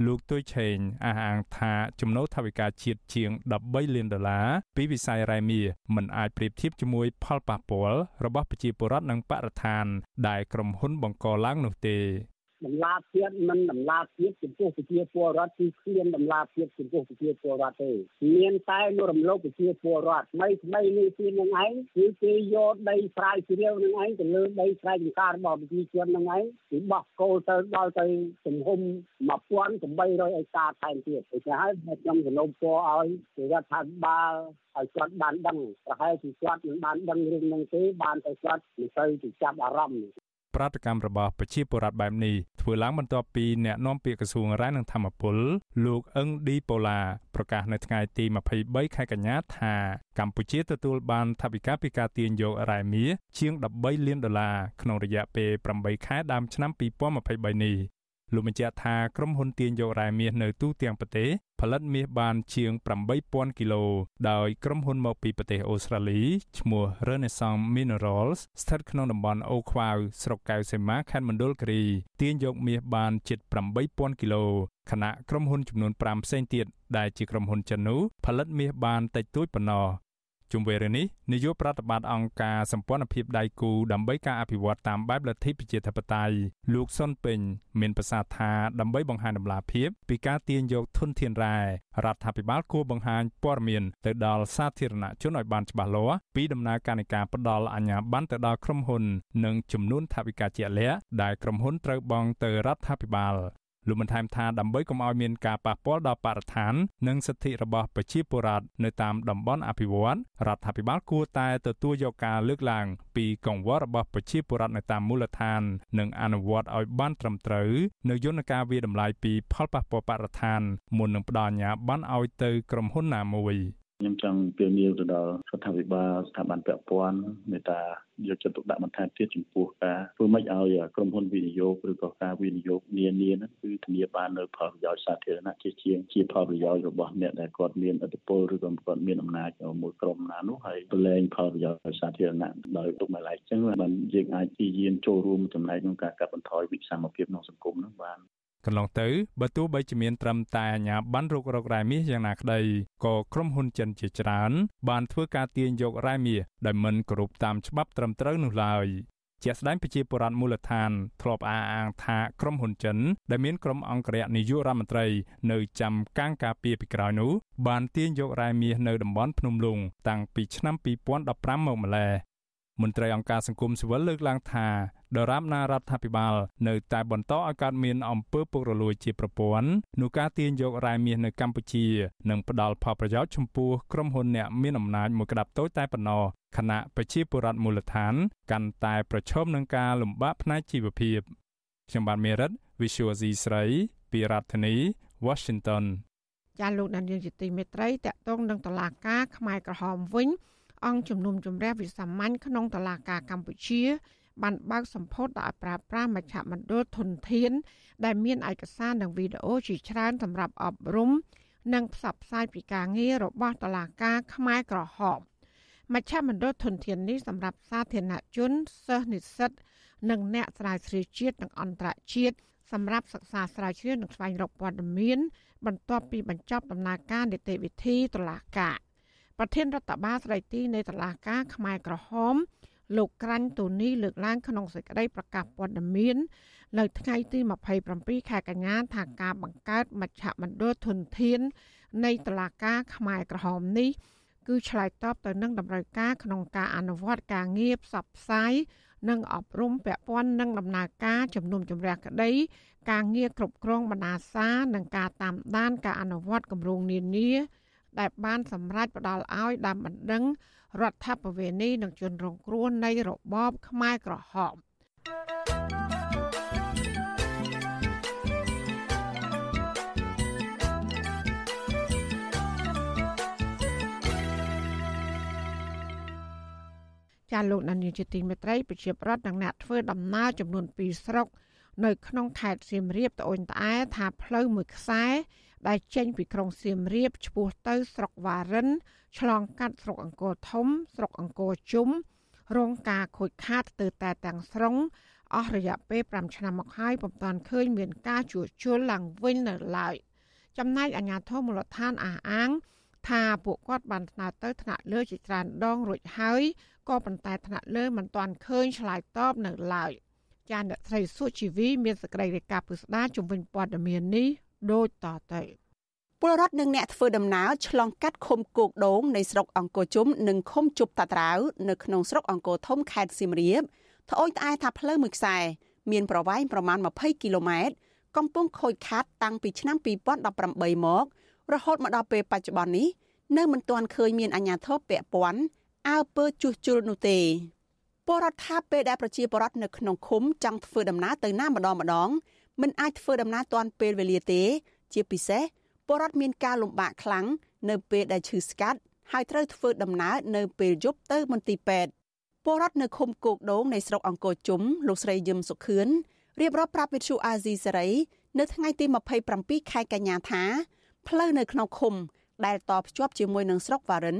លោកទុយឆេងអះអាងថាចំណូលថវិកាជាតិជាង13លានដុល្លារពីវិស័យរ៉ែមាសមិនអាចប្រៀបធៀបជាមួយផលប៉ះពាល់របស់ប្រជាពលរដ្ឋនិងបរិស្ថានដែលក្រុមហ៊ុនបង្កឡើងនោះទេ តម្លាភាពមិនតម្លាភាពចំពោះប្រជាពលរដ្ឋគឺគ្មានតម្លាភាពចំពោះប្រជាពលរដ្ឋទេមានតែមករំលោភប្រជាពលរដ្ឋថ្មីថ្មីនេះទីនឹងឯងគឺគេយកដីស្រែជ្រាវនឹងឯងទៅលើដីស្រែចម្ការរបស់ប្រជាជននឹងឯងគឺបោះគោលទៅដល់ទៅទំហំ1800អេកាថែមទៀតដូច្នេះហើយខ្ញុំសនុំពរឲ្យរដ្ឋាភិបាលឲ្យគាត់បានដឹងប្រហែលជាគាត់មិនបានដឹងរឿងហ្នឹងទេបានតែគាត់មិនទៅទៅចាប់អារម្មណ៍ ប្រតិកម្មរបស់ប្រជាពលរដ្ឋបែបនេះធ្វើឡើងបន្ទាប់ពីអ្នកនាំពាក្យក្រសួងរាយនឹងធម្មពលលោកអឹងឌីប៉ូឡាប្រកាសនៅថ្ងៃទី23ខែកញ្ញាថាកម្ពុជាទទួលបានថវិកាពីការទាញយករ៉ែមាសជាង13លានដុល្លារក្នុងរយៈពេល8ខែដើមឆ្នាំ2023នេះ លោកបញ្ជាក់ថាក្រុមហ៊ុនទាញយករ៉ែមាសនៅទូទាំងប្រទេសផលិតមាសបានជាង8000គីឡូដោយក្រុមហ៊ុនមកពីប្រទេសអូស្ត្រាលីឈ្មោះ Renaissance Minerals ស្ថិតក្នុងតំបន់អូខ្វាវស្រុកកៅសីមាខេត្តមណ្ឌលគិរីទាញយកមាសបានជិត8000គីឡូខណៈក្រុមហ៊ុនចំនួន5ផ្សេងទៀតដែលជាក្រុមហ៊ុនចិននោះផលិតមាសបានតិចតួចប៉ុណ្ណោះ ជុំវិញរឿងនេះនាយកប្រតិបត្តិអង្គការសម្ព័ន្ធភាពដៃគូដើម្បីការអភិវឌ្ឍតាមបែបលទ្ធិប្រជាធិបតេយ្យលោកសុនពេញមានប្រសាសន៍ថាដើម្បីបង្ហាញដំណាភាពពីការទាញយកធនធានរ៉ែរដ្ឋាភិបាលគួរបង្ហាញព័ត៌មានទៅដល់សាធារណជនឲ្យបានច្បាស់លាស់ពីដំណើរការនៃការផ្ដល់អាជ្ញាប័ណ្ណទៅដល់ក្រុមហ៊ុន និងចំនួនថវិកាជាក់លាក់ដែលក្រុមហ៊ុនត្រូវបង់ទៅរដ្ឋាភិបាល លោកបានថែមថាដើម្បីកុំឲ្យមានការប៉ះពាល់ដល់បរិស្ថាន និងសិទ្ធិរបស់ប្រជាពលរដ្ឋនៅតាមតំបន់អភិវឌ្ឍរដ្ឋាភិបាលគួរតែទទួលយកការលើកឡើងពីកង្វល់របស់ប្រជាពលរដ្ឋនៅតាមមូលដ្ឋាន និងអនុវត្តឲ្យបានត្រឹមត្រូវនៅយន្តការវិតម្លៃពីផលប៉ះពាល់បរិស្ថានមុននឹងផ្ដល់អាជ្ញាប័ណ្ណឲ្យទៅក្រុមហ៊ុនណាមួយ។ ខ្ញុំចង់ពៀនាវទៅដល់រដ្ឋាភិបាលស្ថាប័នពាក់ព័ន្ធមេត្តាយកចិត្តទុកដាក់បន្ថែមទៀតចំពោះការធ្វើម៉េចឲ្យក្រុមហ៊ុនវិនិយោគឬក៏ការវិនិយោគនានាហ្នឹងគឺធានាបាននៅផលប្រយោជន៍សាធារណៈជាជាងជាផលប្រយោជន៍របស់អ្នកដែលគាត់មានឥទ្ធិពលឬក៏គាត់មានអំណាចមួយក្រុមណានោះហើយប្រឡែងផលប្រយោជន៍សាធារណៈដោយទុកមួយឡែកអញ្ចឹងបានយើងអាចទីយានចូលរួមចំណែកក្នុងការកាត់បន្ថយវិសមភាពក្នុងសង្គមនោះបាន កន្លងទៅបើទោះបីជាមានត្រឹមតែអាញាបានរុករករ៉ែមាសយ៉ាងណាក្តីក៏ក្រុមហ៊ុនចិនជាច្រើន បានធ្វើការទាញយករ៉ែមាសដែលមិនគោរពតាមច្បាប់ត្រឹមត្រូវនោះឡើយជាស្ដែងប្រជាពលរដ្ឋមូលដ្ឋានធ្លាប់អះអាងថាក្រុមហ៊ុនចិន ដែលមានក្រុមអង្គរៈនាយករដ្ឋមន្ត្រី នៅចាំកាំងការពារពីក្រោយនោះបានទាញយករ៉ែមាសនៅតំបន់ភ្នំលុងតាំងពីឆ្នាំ2015មកម្ល៉េះមន្ត្រីអង្គការសង្គមស៊ីវិលលើកឡើងថា ដរាបណារដ្ឋាភិបាល នៅតែបន្តឲ្យកើតមានអំពើពុករលួយជាប្រព័ន្ធនោះការទាញយករ៉ែមាសនៅកម្ពុជានឹងផ្ដល់ផលប្រយោជន៍ចំពោះក្រុមហ៊ុនអ្នកមានអំណាចមួយក្តាប់តូចតែប៉ុណ្ណោះខណៈប្រជាពលរដ្ឋមូលដ្ឋាន កាន់តែប្រឈមនឹងការលំបាកផ្នែកជីវភាពខ្ញុំបាទមេរិត Visual C ស្រីពីរដ្ឋធានី Washington ចាលោកដានយើងជាទីមេត្រីតកតងនឹងតឡាការខ្មែរក្រហមវិញអង្គជំនុំជម្រះវិសាមញ្ញក្នុងតឡាការកម្ពុជា បានបើកសម្ពោធដល់ប្រើប្រាស់មជ្ឈមណ្ឌលធនធាន ដែលមានឯកសារនិងវីដេអូជាច្រើនសម្រាប់អប់រំនិងផ្សព្វផ្សាយពីការងាររបស់តុលាការខ្មែរក្រហមមជ្ឈមណ្ឌលធនធាននេះសម្រាប់សាធារណជនសិស្សនិស្សិត និងអ្នកស្រាវជ្រាវជាតិនិងអន្តរជាតិសម្រាប់សិក្សាស្រាវជ្រាវនិងស្វែងរកព័ត៌មាន បន្ទាប់ពីបញ្ចប់ដំណើរការនីតិវិធីតុលាការប្រធានរដ្ឋបាលស្ដីទីនៃតុលាការខ្មែរក្រហម លោកក្រាញ់ទូនីលើកឡើងក្នុងសេចក្តីប្រកាសព័ត៌មាននៅថ្ងៃទី27ខែកញ្ញាថាការបង្កើតមជ្ឈមណ្ឌលធនធាន នៃតុលាការខ្មែរក្រហមនេះ គឺឆ្លើយតបទៅនឹងតម្រូវការក្នុងការអនុវត្តការងារផ្សព្វផ្សាយនិងអប់រំពាក់ព័ន្ធនឹងដំណើរការជំនុំជម្រះក្តី ការងារគ្រប់គ្រងបណ្ដាសានិងការតាមដានការអនុវត្តគម្រោងនានាដែលបានសម្រេចផ្ដល់ឲ្យដើមបណ្ដឹង រដ្ឋបវេនីនិងជនរងគ្រោះនៃរបបខ្មែរក្រហមចាលោកនានីជាទីមេត្រីប្រជាប្រដ្ឋនិងអ្នកធ្វើដំណើរចំនួន2ស្រុកនៅក្នុងខេត្តសៀមរាបត្អូញត្អែថាផ្លូវមួយខ្សែដែលចេញពីក្រុងសៀមរាបឆ្ពោះទៅស្រុកវ៉ារិន ឆ្លងកាត់ស្រុកអង្គរធំ ស្រុកអង្គរជុំរងការខូចខាតទៅតែទាំងស្រុងអស់រយៈពេល5ឆ្នាំមកហើយពុំតាន់ឃើញមានការជួសជុលឡើងវិញនៅឡើយចំណែកអាជ្ញាធរមូលដ្ឋានអះអាង ថាពួកគាត់បានស្នើទៅថ្នាក់លើជាច្រើនដងរួចហើយក៏ប៉ុន្តែថ្នាក់លើមិនទាន់ឃើញឆ្លើយតបនៅឡើយចានអ្នកស្រីសុជីវីមានសេចក្តីរាយការណ៍ពុស្ដាជំវិញព័ត៌មាននេះដូចតទៅ ពលរដ្ឋនិងអ្នកធ្វើដំណើរឆ្លងកាត់ឃុំគោកដូងនៃស្រុកអង្គរជុំនិងឃុំជប់តាត្រាវនៅក្នុងស្រុកអង្គរធំខេត្តសៀមរាបត្អូញត្អែថាផ្លូវមួយខ្សែមានប្រវែងប្រមាណ20គីឡូម៉ែត្រកំពុងខូចខាតតាំងពីឆ្នាំ2018មករហូតមកដល់ពេលបច្ចុប្បន្ននេះនៅមិនទាន់ឃើញមានអាជ្ញាធរពាក់ព័ន្ធអើពើជួសជុលនោះទេបរដ្ឋថាពេលដែលប្រជាពលរដ្ឋនៅក្នុងឃុំចង់ធ្វើដំណើរទៅណាម្ដងម្ដងមិនអាចធ្វើដំណើរទាន់ពេលវេលាទេ ជាពិសេស ពលរដ្ឋមានការលំបាកខ្លាំងនៅពេលដែលឈឺស្កាត់ហើយត្រូវធ្វើដំណើរនៅពេលយប់ទៅមន្ទីរពេទ្យពលរដ្ឋនៅឃុំគោកដូងនៃស្រុកអង្គរជុំលោកស្រីយឹមសុខឿនរៀបរាប់ប្រាប់វិទ្យុអាស៊ីសេរីនៅថ្ងៃទី27ខែកញ្ញាថាផ្លូវនៅក្នុងឃុំ ដែលតភ្ជាប់ជាមួយនឹងស្រុកវ៉ារិន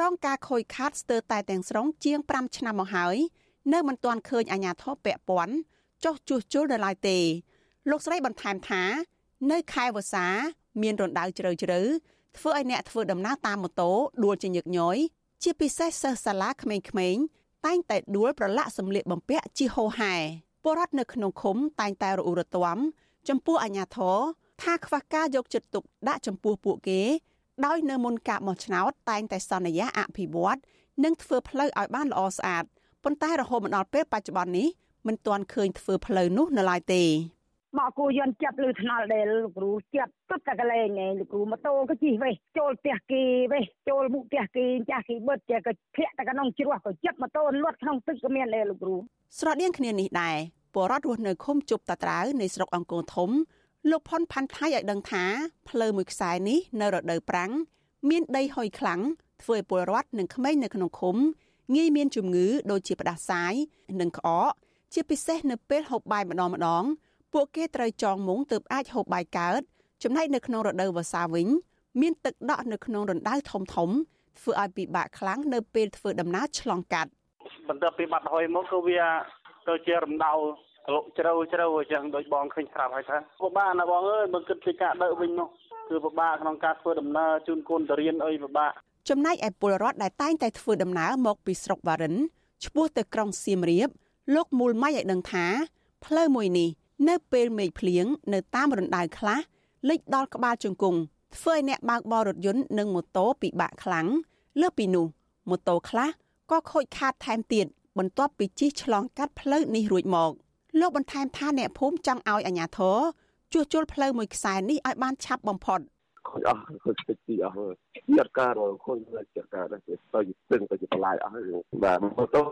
រងការខូចខាតស្ទើរតែទាំងស្រុងជាង5ឆ្នាំមកហើយនៅមិនទាន់ឃើញអាជ្ញាធរពាក់ព័ន្ធចុះជួសជុលនៅឡើយទេ លោកស្រីបន្ថែមថា នៅខែវស្សា មានរណ្ដៅជ្រៅជ្រៅធ្វើឲ្យអ្នកធ្វើដំណើរតាមម៉ូតូដួលជាញឹកញយជាពិសេសសិស្សសាលាក្មេងៗតែងតែដួលប្រឡាក់សម្លៀកបំពាក់ជាហូហែពលរដ្ឋនៅក្នុងឃុំតែងតែរអ៊ូរទាំចំពោះអាជ្ញាធរថាខ្វះការយកចិត្តទុកដាក់ចំពោះពួកគេ ដោយនៅមុនការបោះឆ្នោតតែងតែសន្យាអភិវឌ្ឍនិងធ្វើផ្លូវឲ្យបានល្អស្អាតប៉ុន្តែរហូតមកដល់ពេលបច្ចុប្បន្ននេះមិនទាន់ឃើញធ្វើផ្លូវនោះនៅឡើយទេ មកគូយន់ចាប់លើថ្នល់ដែលលោកគ្រូចាប់ទុតតែកលែងឯងលោកគ្រូម៉ូតូក៏ជិះវេចូលផ្ទះគេវេចូលមុខផ្ទះគេចាស់គេបិទចេះក៏ធាក់តែក្នុងជ្រោះក៏ចាប់ម៉ូតូលាត់ក្នុងទឹកក៏មានដែរលោកគ្រូស្រដៀងគ្នានេះដែរពលរដ្ឋរស់នៅឃុំជប់តាត្រាវនៃស្រុកអង្គរធំលោកផុនផាន់ថៃឲ្យដឹងថាផ្លូវមួយខ្សែនេះនៅរដូវប្រាំងមានដីហុយខ្លាំងធ្វើឲ្យពលរដ្ឋនិងក្មេងនៅក្នុងឃុំងាយមានជំងឺដូចជាផ្ដាសាយនិងក្អកជាពិសេសនៅពេលហូបបាយម្ដងម្ដង ពួកគេត្រូវចងមុងទើបអាចហូបបាយកើតចំណែកនៅក្នុងរដូវវស្សាវិញ មានទឹកដក់នៅក្នុងរណ្ដៅធំធំធ្វើឲ្យពិបាកខ្លាំងនៅពេលធ្វើដំណើរឆ្លងកាត់បន្ទាប់ពីបាត់ហុយមកគឺវាទៅជារំដៅក្លោកជ្រៅជ្រៅអញ្ចឹងដូចបងឃើញស្រាប់ហើយថាពិបាកណាបងអើយបើគិតពីការដើរវិញនោះគឺពិបាកក្នុងការធ្វើដំណើរជូនកូនទៅរៀនអីពិបាកចំណែកឯពលរដ្ឋដែលតែងតែធ្វើដំណើរមកពីស្រុកវ៉ារិនឆ្ពោះទៅក្រុងសៀមរាបលោកមូលម៉ៃឲ្យដឹងថាផ្លូវមួយនេះ នៅពេលមេឃភ្លៀងនៅតាមរណ្ដៅខ្លះលិចដល់ក្បាលជង្គង់ធ្វើឲ្យអ្នកបើកបររថយន្តនិងម៉ូតូពិបាកខ្លាំងលើសពីនោះម៉ូតូខ្លះក៏ខូចខាតថែមទៀតបន្ទាប់ពីជិះឆ្លងកាត់ផ្លូវនេះរួចមកលោកបន្ថែមថាអ្នកភូមិចង់ឲ្យអាជ្ញាធរជួសជុលផ្លូវមួយខ្សែនេះឲ្យបានឆាប់បំផុត ខូចអស់ខូចតិចទីអស់ហើយចាត់ការខូចចាត់ការទៅទៅស្ទឹងទៅបន្លាយអស់ហើយបាទម៉ូតូ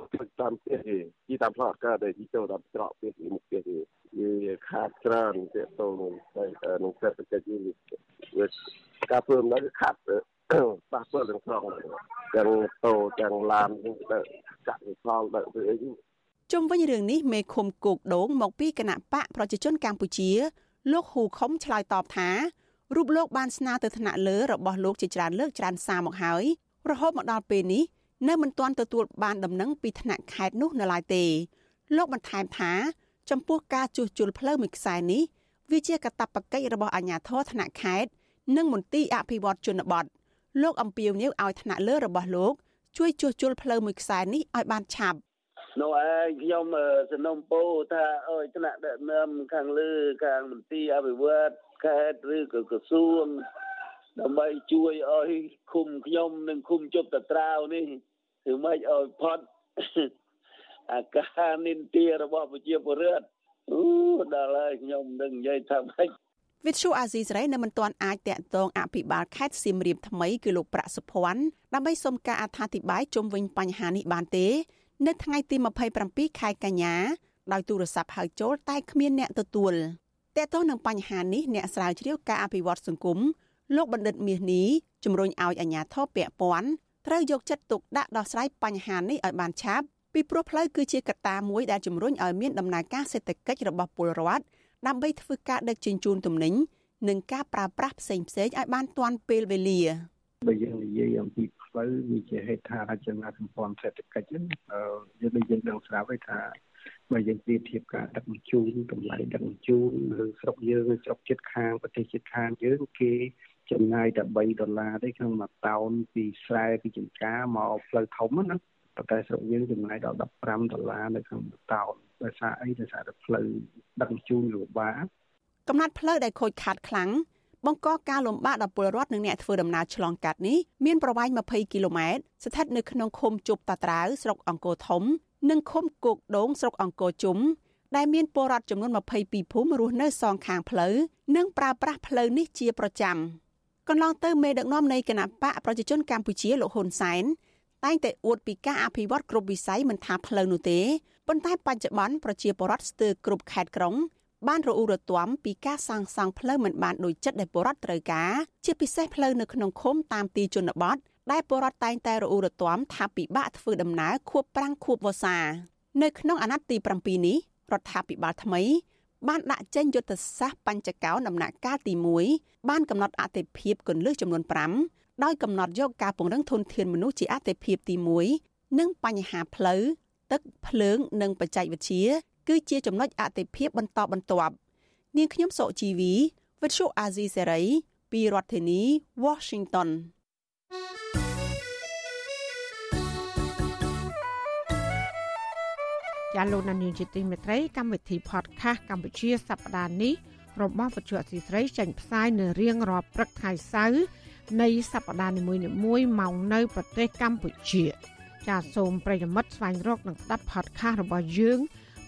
តាមផ្ទះទេជីតាមផ្លូវការដែលជីចូលតាមច្រកផ្ទះមុខផ្ទះទេវាខាតច្រើនទាក់ទងនឹងនឹងសេដ្ឋកិច្ចនេះវាការធ្វើដំណើរខាត់ប៉ះពាល់ទាំងស្រុងទាំងតូទាំងឡានទាំងដឹកកាក់ផលដឹកទៅអីជុំវិញរឿងនេះមេឃុំគោកដូងមកពីគណៈបកប្រជាជនកម្ពុជាលោកហ៊ូខុំឆ្លើយតបថា រូបលោកបានស្នើទៅថ្នាក់លើរបស់លោកជាច្រើនលើកច្រើនសារមកហើយរហូតមកដល់ពេលនេះនៅមិនទាន់ទទួលបានដំណឹងពីថ្នាក់ខេត្តនោះនៅឡើយទេ លោកបន្ថែមថាចំពោះការជួសជុលផ្លូវមួយខ្សែនេះវាជាកាតព្វកិច្ចរបស់អាជ្ញាធរថ្នាក់ខេត្តនិងមន្ទីរអភិវឌ្ឍជនបទលោកអំពាវនាវឲ្យថ្នាក់លើរបស់លោកជួយជួសជុលផ្លូវមួយខ្សែនេះឲ្យបានឆាប់ នោះឯងខ្ញុំសំណុំពោថាអើយថ្នាក់ដឹកនាំខាងលើខាងមន្ទីរអភិវឌ្ឍខេត្តឬក៏ក្រសួងដើម្បីជួយឲ្យឃុំខ្ញុំនិងឃុំជប់តត្រាវនេះធ្វើម៉េចឲ្យផុតអាការនិន្ទារបស់ប្រជាពលរដ្ឋអូដល់ហើយខ្ញុំនឹងនិយាយថាម៉េចវិទ្យុអាស៊ីសេរីនៅមិនទាន់អាចតាក់ទងអភិបាលខេត្តសៀមរាបថ្មីគឺលោកប្រាក់សុភ័ណ្ឌដើម្បីសុំការអត្ថាធិប្បាយជុំវិញបញ្ហានេះបានទេ នៅថ្ងៃទី27ខែកញ្ញាដោយទូរស័ព្ទហៅចូលតែគ្មានអ្នកទទួលតើតោះនឹងបញ្ហានេះអ្នកស្រាវជ្រាវការអភិវឌ្ឍសង្គមលោកបណ្ឌិតមាសនេះជំរុញឲ្យអាជ្ញាធរពាក់ព័ន្ធត្រូវយកចិត្តទុកដាក់ដោះស្រាយបញ្ហានេះឲ្យបានឆាប់ពីព្រោះផ្លូវគឺជាកត្តាមួយដែលជំរុញឲ្យមានដំណើរការសេដ្ឋកិច្ចរបស់ពលរដ្ឋដើម្បីធ្វើការដឹកជញ្ជូនទំនិញនិងការប្រើប្រាស់ផ្សេងៗឲ្យបានទាន់ពេលវេលា បើយើងនិយាយអំពីផ្លូវវាជាហេដ្ឋារចនាសម្ព័ន្ធសេដ្ឋកិច្ចហ្នឹងយើងដូចយើងដឹងស្រាប់ហើយថាបើយើងប្រៀបធៀបការដឹកជញ្ជូនតម្លៃដឹកជញ្ជូននៅស្រុកយើងស្រុកជិតខាងប្រទេសជិតខាងយើងគេចំណាយតែ3ដុល្លារទេក្នុងមួយតោនពីស្រែពីចំការមកផ្លូវធំណាប៉ុន្តែស្រុកយើងចំណាយដល់15ដុល្លារនៅក្នុងមួយតោនដោយសារអីដោយសារតែផ្លូវដឹកជញ្ជូនលំបាកកំណត់ផ្លូវដែលខូចខាតខ្លាំង បង្កការលំបាកដល់ពលរដ្ឋនិងអ្នកធ្វើដំណើរឆ្លងកាត់នេះមានប្រវែង20គីឡូម៉ែត្រស្ថិតនៅក្នុងឃុំជប់តាត្រាវស្រុកអង្គរធំ និងឃុំគោកដូងស្រុកអង្គរជុំដែលមានពលរដ្ឋចំនួន22ភូមិរស់នៅសងខាងផ្លូវនិងប្រើប្រាស់ផ្លូវនេះជាប្រចាំកន្លងទៅមេដឹកនាំនៃគណៈបកប្រជាជនកម្ពុជាលោកហ៊ុនសែនតែងតែអួតពីការអភិវឌ្ឍគ្រប់វិស័យមិនថាផ្លូវនោះទេប៉ុន្តែបច្ចុប្បន្នប្រជាពលរដ្ឋស្ទើរគ្រប់ខេត្តក្រុង បានរអ៊ូរទាំពីការសាងសង់ផ្លូវមិនបានដូចចិត្តដែលពលរដ្ឋត្រូវការជាពិសេសផ្លូវនៅក្នុងឃុំតាមទីជនបទដែលពលរដ្ឋតែងតែរអ៊ូរទាំថាពិបាកធ្វើដំណើរខួបប្រាំងខួបវស្សានៅក្នុងអាណត្តិទី7នេះរដ្ឋាភិបាលថ្មីបានដាក់ចេញយុទ្ធសាស្ត្របញ្ចកោដំណាក់កាលទី1បានកំណត់អតិភិបគន្លឹះចំនួន5ដោយកំណត់យកការពង្រឹងធនធានមនុស្សជាអតិភិបទី1និងបញ្ហាផ្លូវទឹកភ្លើងនិងបច្ចេកវិទ្យា គឺជាចំណុចអតិភិបបន្តបន្ទាប់នាងខ្ញុំសុជីវីវិទ្យុអាស៊ីសេរីពីរដ្ឋធានី Washington ចាលោកនានីជាទីមេត្រីកម្មវិធី podcast កម្ពុជាសប្តាហ៍នេះរបស់វិទ្យុអសីស្រីចេញផ្សាយនៅរៀងរាល់ព្រឹកថ្ងៃសៅរ៍នៃសប្តាហ៍នីមួយៗម៉ោងនៅ ប្រទេសកម្ពុជា ចាសូមប្រិយមិត្តស្វែងរកនិងស្ដាប់ podcast របស់យើង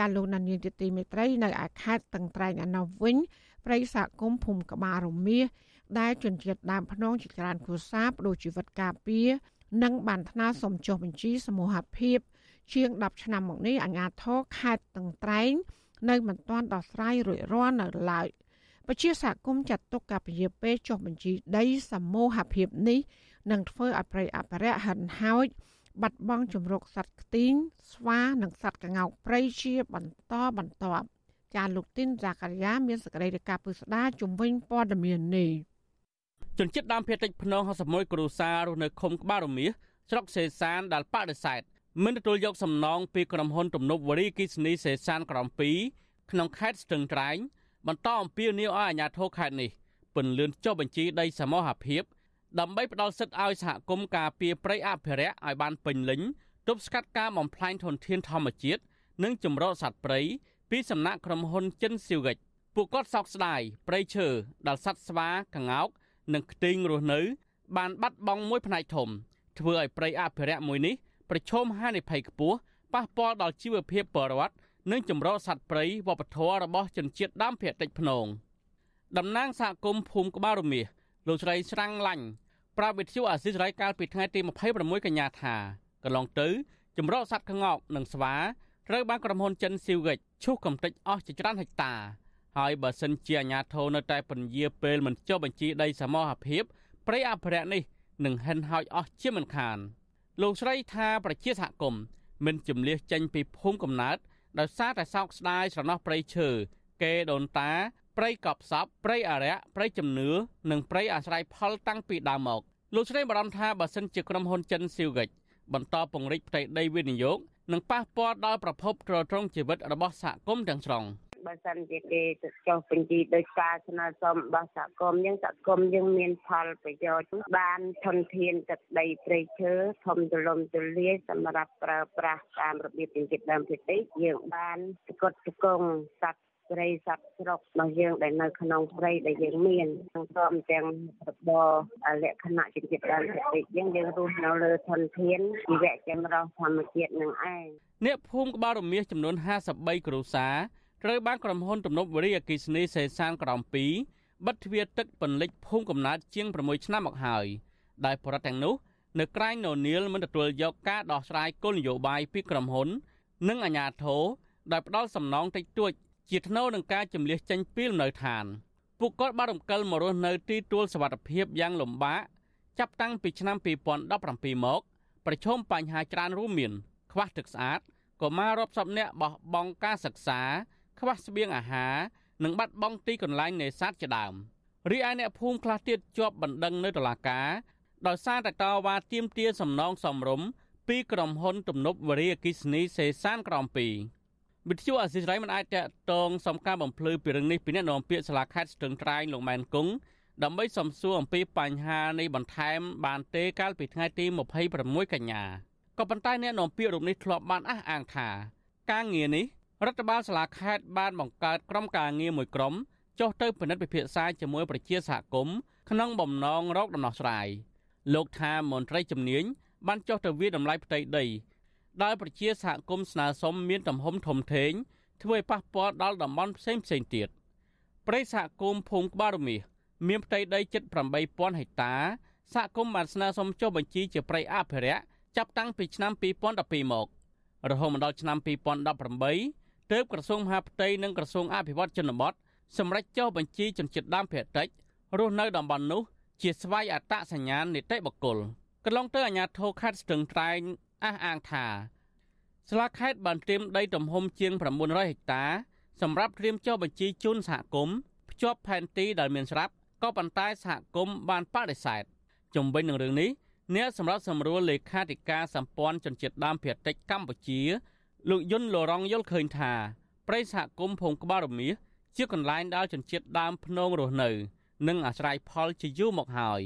ចាលោកនានីជាទីមេត្រីនៅឯខេត្តតឹងត្រែងឯណោះវិញប្រិយសហគមន៍ភូមិក្បាលរមៀសដែលជនជាតិដើមភ្នងជាច្រើនគ្រួសារបដូរជីវិតការពារនិងបានថ្នើសុំចុះបញ្ជីសមូហភាព ជាង10ឆ្នាំមកនេះអាជ្ញាធរខេត្តតឹងត្រែងនៅមិនទាន់ដោះស្រាយរួចរាល់នៅឡើយពជាសហគមន៍ចាត់ទុកការពជាពេលចុះបញ្ជីដីសមូហភាពនេះនឹងធ្វើឲ្យប្រៃអភិរក្សហិនហោច បាត់បង់ជំរកសត្វខ្ទីងស្វានិងសត្វកង្កោកព្រៃជាបន្តបន្ទាប់ចាលោកទីនសាករាមានសក្តីរាយការណ៍ពុស្ដាជំវិញព័ត៌មាននេះជនជាតិដើមភាគតិចភ្នង61គ្រួសាររស់នៅឃុំក្បាលរមៀសស្រុកសេសានដែលបដិសេធមិនទទួលយកសំណងពីក្រុមហ៊ុនទំនប់វរីគិសនីសេសានក្រំ2ក្នុងខេត្តស្ទឹងត្រែងបន្តអំពាវនាវឲ្យអាជ្ញាធរខេត្តនេះពន្លឿនចុះបញ្ជីដីសមរភាព ដើម្បីផ្ដល់សិទ្ធិឲ្យសហគមន៍ការពារព្រៃអភិរក្សឲ្យបានពេញលេញទប់ស្កាត់ការបំផ្លាញធនធានធម្មជាតិនិងចម្រោះសត្វព្រៃពីសំណាក់ក្រុមហ៊ុនចិនស៊ីវិចពួកគាត់សោកស្ដាយព្រៃឈើដល់សត្វស្វាកង្កោក និងខ្ទីងរស់នៅ បានបាត់បង់មួយផ្នែកធំ ធ្វើឲ្យព្រៃអភិរក្សមួយនេះប្រឈមហានិភ័យខ្ពស់ប៉ះពាល់ដល់ជីវភាពពលរដ្ឋនិងចម្រុះសត្វព្រៃវប្បធម៌របស់ជនជាតិដើមភាគតិចភ្នងតំណាងសហគមន៍ភូមិក្បាលរមៀស លោកស្រីស្រាំងឡាញ់ប្រាប់វិទ្យុអាស៊ីសេរីកាលពីថ្ងៃទី26កញ្ញាថាកន្លងទៅចម្រុះសត្វក្ងោកនិងស្វាត្រូវបានក្រុមហ៊ុនចិនស៊ីវិចឈូសកំទេចអស់ជាច្រើនហិកតាហើយបើសិនជាអាជ្ញាធរនៅតែពន្យាពេលមិនចុះបញ្ជីដីសមរភាពព្រៃអភិរក្សនេះនឹងហិនហោចអស់ជាមិនខានលោកស្រីថាប្រជាសហគមន៍មិនជំលះចេញពីភូមិកំណើតដោយសារតែសោកស្ដាយស្រណោះព្រៃឈើកេដូនតា ព្រៃកប់សពព្រៃអរិយព្រៃជំនឿនិងព្រៃអាស្រ័យផលតាំងពីដើមមកលោកស្រីបារម្ភថាបើសិនជាក្រុមហ៊ុនចិនស៊ីវហ្គិចបន្តពង្រីកផ្ទៃដីវិនិយោគនឹងប៉ះពាល់ដល់ប្រភពទ្រទ្រង់ជីវិតរបស់សហគមន៍ទាំងស្រុង។បើសិនជាគេទៅចុះបញ្ជីដោយការស្នើសុំរបស់សហគមន៍យើងសហគមន៍យើងមានផលប្រយោជន៍បានធនធានទឹកដីព្រៃឈើធំទូលំទូលាយសម្រាប់ប្រើប្រាស់តាមរបៀបជំនឿដើមភាគតិចយើងបានស្កត់ស្គង់សត្វ ព្រៃសត្វស្រុករបស់យើងដែលនៅក្នុងព្រៃដែលយើងមានទាំងព្រមទាំងរបរលក្ខណៈជំនឿដើមភាគតិចយើងយើងរស់នៅលើធនធានជីវៈចម្រុះធម្មជាតិនឹងឯងអ្នកភូមិក្បាលរមៀសចំនួន53គ្រួសារត្រូវបានក្រុមហ៊ុនទំនប់វារីអគ្គិសនីសេសានក្រំ2បិទទ្វារទឹកពន្លិចភូមិកំណើតជាង6ឆ្នាំមកហើយដែលប្រដ្ឋទាំងនោះនៅក្រែងននៀលមិនទទួលយកការដោះស្រាយគោលនយោបាយពីក្រុមហ៊ុន និងអាជ្ញាធរដែលផ្ដល់សំណងតិចតួច ជាថ្នូវនឹងការចម្លៀសចេញពីលំនៅឋានពួកគាត់បានរំកិលមករស់នៅទីទួលសវត្ថភាពយ៉ាងលំបាកចាប់តាំងពីឆ្នាំ2017មកប្រឈមបញ្ហាច្រើនរួមមាន ខ្វះទឹកស្អាតកុមាររាប់សិបនាក់បោះបង់ការសិក្សា ខ្វះស្បៀងអាហារនិងបាត់បង់ទីកន្លែងនេសាទជាដើមរីឯអ្នកភូមិខ្លះទៀតជាប់បណ្ដឹងនៅតុលាការដោយសារតែតវ៉ាទាមទារសំណងសំរុំពីក្រុមហ៊ុនទំនប់វារីអគិសនីសេសានក្រំ2 វិទ្យុអសិរ័យមិនអាចតតងសំការបំភ្លឺពីរឿងនេះពីអ្នកនាំពាក្យសាលាខេត្តស្ទឹងត្រែងលោកម៉ែនគង់ដើម្បីសំសួរអំពីបញ្ហានៃបន្ថែមបានទេកាលពីថ្ងៃទី26កញ្ញាក៏ប៉ុន្តែអ្នកនាំពាក្យរូបនេះធ្លាប់បានអះអាងថា ការងារនេះរដ្ឋបាលសាលាខេត្តបានបង្កើតក្រុមការងារមួយក្រុមចុះទៅពិនិត្យពិភាក្សាជាមួយប្រជាសហគមន៍ក្នុងបំណងរកដំណោះស្រាយលោកថាមន្ត្រីជំនាញបានចុះទៅវាតម្លៃផ្ទៃដី ដោយប្រជាសហគមន៍ស្នើសុំមានទំហំធំធេងធ្វើឲ្យប៉ះពាល់ដល់តំបន់ផ្សេងផ្សេងទៀតព្រៃសហគមន៍ភូមិក្បាលរមាសមានផ្ទៃដីជិត8000ហិកតាសហគមន៍បានស្នើសុំចុះបញ្ជីជាព្រៃអភិរក្សចាប់តាំងពីឆ្នាំ2012មករហូតមកដល់ឆ្នាំ2018ទើបក្រសួងមហាផ្ទៃនិងក្រសួងអភិវឌ្ឍជនបទសម្រេចចុះបញ្ជីជនជាតិដើមភាគតិចរស់នៅតំបន់នោះ ជាស្វ័យអត្តសញ្ញាណនីតិបុគ្គលកន្លងទៅអាជ្ញាធរខេត្តស្ទឹងត្រែង អះអាងថាស្លាខេត្តបានត្រៀមដីទំហំជាង900ហិកតា សម្រាប់ត្រៀមចុះបញ្ជីជូនសហគមន៍ភ្ជាប់ផែនទីដែលមានស្រាប់ក៏ប៉ុន្តែសហគមន៍បានបដិសេធជំវិញនឹងរឿងនេះអ្នកសម្រាប់សម្រួលលេខាធិការសម្ព័ន្ធជនជាតិដើមភាគតិចកម្ពុជាលោកយុនលរងយល់ឃើញថាប្រិយសហគមន៍ភូមិក្បាលរមៀសជាកន្លែងដែលជនជាតិដើមភ្នងរស់នៅ និងអាស្រ័យផលជាយូរមកហើយ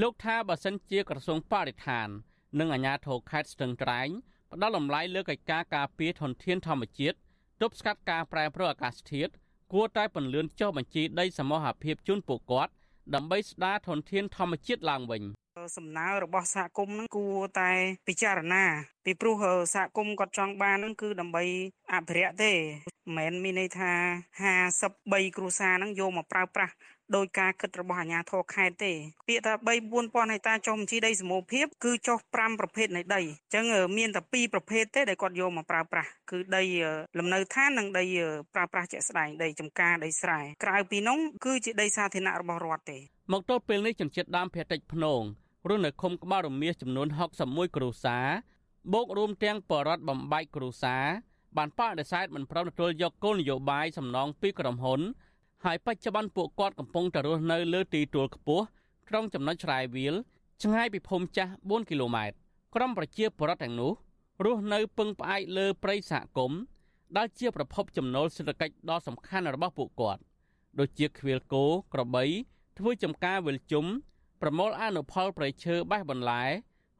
លោកថាបើសិនជាក្រសួងបរិស្ថាន និងអាជ្ញាធរខេត្តស្ទឹងត្រែងផ្ដល់តម្លៃលើកិច្ចការការពារធនធានធម្មជាតិទប់ស្កាត់ការប្រែប្រួលអាកាសធាតុគួរតែពន្លឿនចុះបញ្ជីដីសមូហភាពជូនពួកគាត់ដើម្បីស្ដារធនធានធម្មជាតិឡើងវិញសំណើរបស់សហគមន៍ហ្នឹងគួរតែពិចារណាពីព្រោះសហគមន៍គាត់ចង់បានហ្នឹងគឺដើម្បីអភិរក្សទេមិនមែនមានន័យថា53គ្រួសារហ្នឹងយកមកប្រើប្រាស់ ដោយការគិតរបស់អាជ្ញាធរខេត្តទេ ពាក្យថា3 4000ហិកតាចុះបញ្ជីដីសមូហភាពគឺចុះ5ប្រភេទនៃដីអញ្ចឹងមានតែ2ប្រភេទទេដែលគាត់យកមកប្រើប្រាស់គឺដីលំនៅឋាននិងដីប្រើប្រាស់ជាក់ស្ដែងដីចំការដីស្រែក្រៅពីនោះគឺជាដីសាធារណៈរបស់រដ្ឋទេ មកទល់ពេលនេះជនជាតិដើមភាគតិចភ្នងរស់នៅឃុំក្បាលរមៀសចំនួន61គ្រួសារបូករួមទាំងបរដ្ឋបំបែកគ្រួសារបានបដិសេធមិនព្រមទទួលយកគោលនយោបាយសំណងពីក្រុមហ៊ុន ហើយបច្ចុប្បន្នពួកគាត់កំពុងតែរស់នៅលើទីទួលខ្ពស់ក្នុងចំណុចឆ្ងាយវាលឆ្ងាយពីភូមិចាស់4គីឡូម៉ែត្រក្រុមប្រជាពលរដ្ឋទាំងនោះរស់នៅពឹងផ្អែកលើព្រៃសហគមន៍ដែលជាប្រភពចំណូលសេដ្ឋកិច្ចដ៏សំខាន់របស់ពួកគាត់ដូចជាខ្វៀលគោក្របី ធ្វើចំការវិលជុំប្រមូលអនុផលព្រៃឈើបេះបន្លែ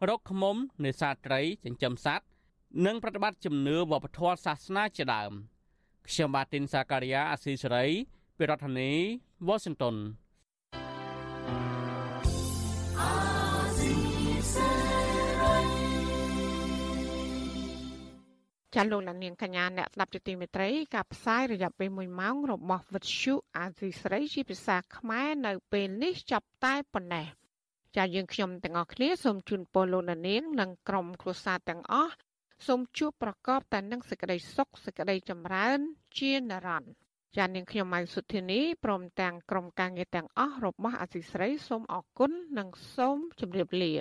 រកឃ្មុំនេសាទត្រីចិញ្ចឹមសត្វនិងប្រតិបត្តិជំនឿវប្បធម៌សាសនាជាដើមខ្ញុំបាទទីនសាការីយ៉ាអាស៊ីសេរី ពីរដ្ឋធានី Washington ចាលោកលានកញ្ញាអ្នកស្ដាប់ជាទីមេត្រីការផ្សាយរយៈពេល1ម៉ោងរបស់វិទ្យុអាស៊ីស្រីជាភាសាខ្មែរនៅពេលនេះចាប់តែប៉ុណ្ណេះចាយើងខ្ញុំទាំងអស់គ្នាសូមជូនពរលោកលាននិងក្រុមគ្រួសារទាំងអស់សូមជួបប្រកបតែនឹងសេចក្តីសុខសេចក្តីចម្រើន ជានិរន្តរ៍ ចានាងខ្ញុំម៉ៅសុធានីព្រមទាំងក្រុមការងារទាំងអស់របស់អសីស្រីសូមអរគុណនិងសូមជម្រាបលា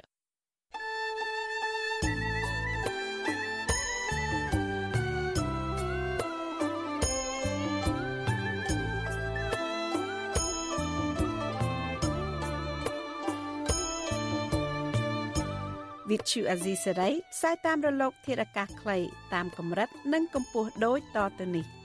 វិទ្យុអាស៊ីសេរីផ្សាយតាមរលកធាតុអាកាសខ្លីតាមកម្រិត និងកម្ពស់ដូចតទៅនេះ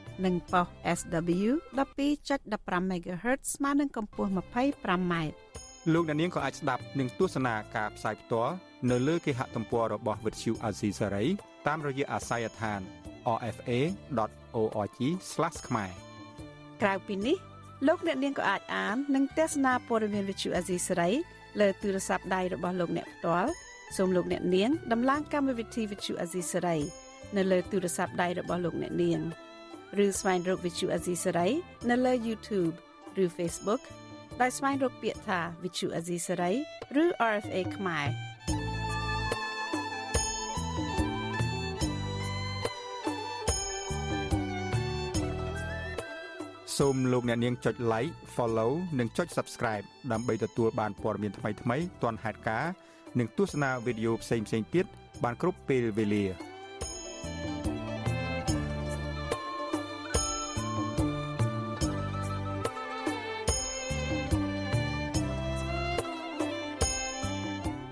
និងប៉ុស SW 12.15 MHz ស្មើនឹងកម្ពស់ 25m លោកអ្នកនាងក៏អាចស្ដាប់និងទស្សនាការផ្សាយផ្ទាល់នៅលើគេហទំព័ររបស់ Vuthu Azizi Saray តាមរយៈអាស័យដ្ឋាន rfa.org/ ខ្មែរក្រៅពីនេះលោកអ្នកនាងក៏អាចអាននិងទស្សនាព័ត៌មានវិទ្យុអាស៊ីសេរីលើទូរស័ព្ទដៃរបស់លោកអ្នកផ្ទាល់សូមលោកអ្នកនាង ដំឡើងកម្មវិធីវិទ្យុអាស៊ីសេរីនៅលើទូរស័ព្ទដៃរបស់លោកអ្នកនាង ឬស្វែងរកវិទ្យុអាស៊ីសេរីនៅលើ YouTube ឬ Facebook ដោយស្វែងរកពាក្យថា Vichu Azizi Saray ឬ RFA ខ្មែរសូមលោកអ្នកនាងចុច like follow និងចុច subscribe ដើម្បីទទួលបានព័ត៌មានថ្មីៗទាន់ហេតុការណ៍និងទស្សនាវីដេអូផ្សេងៗទៀតបានគ្រប់ពេលវេលា thank you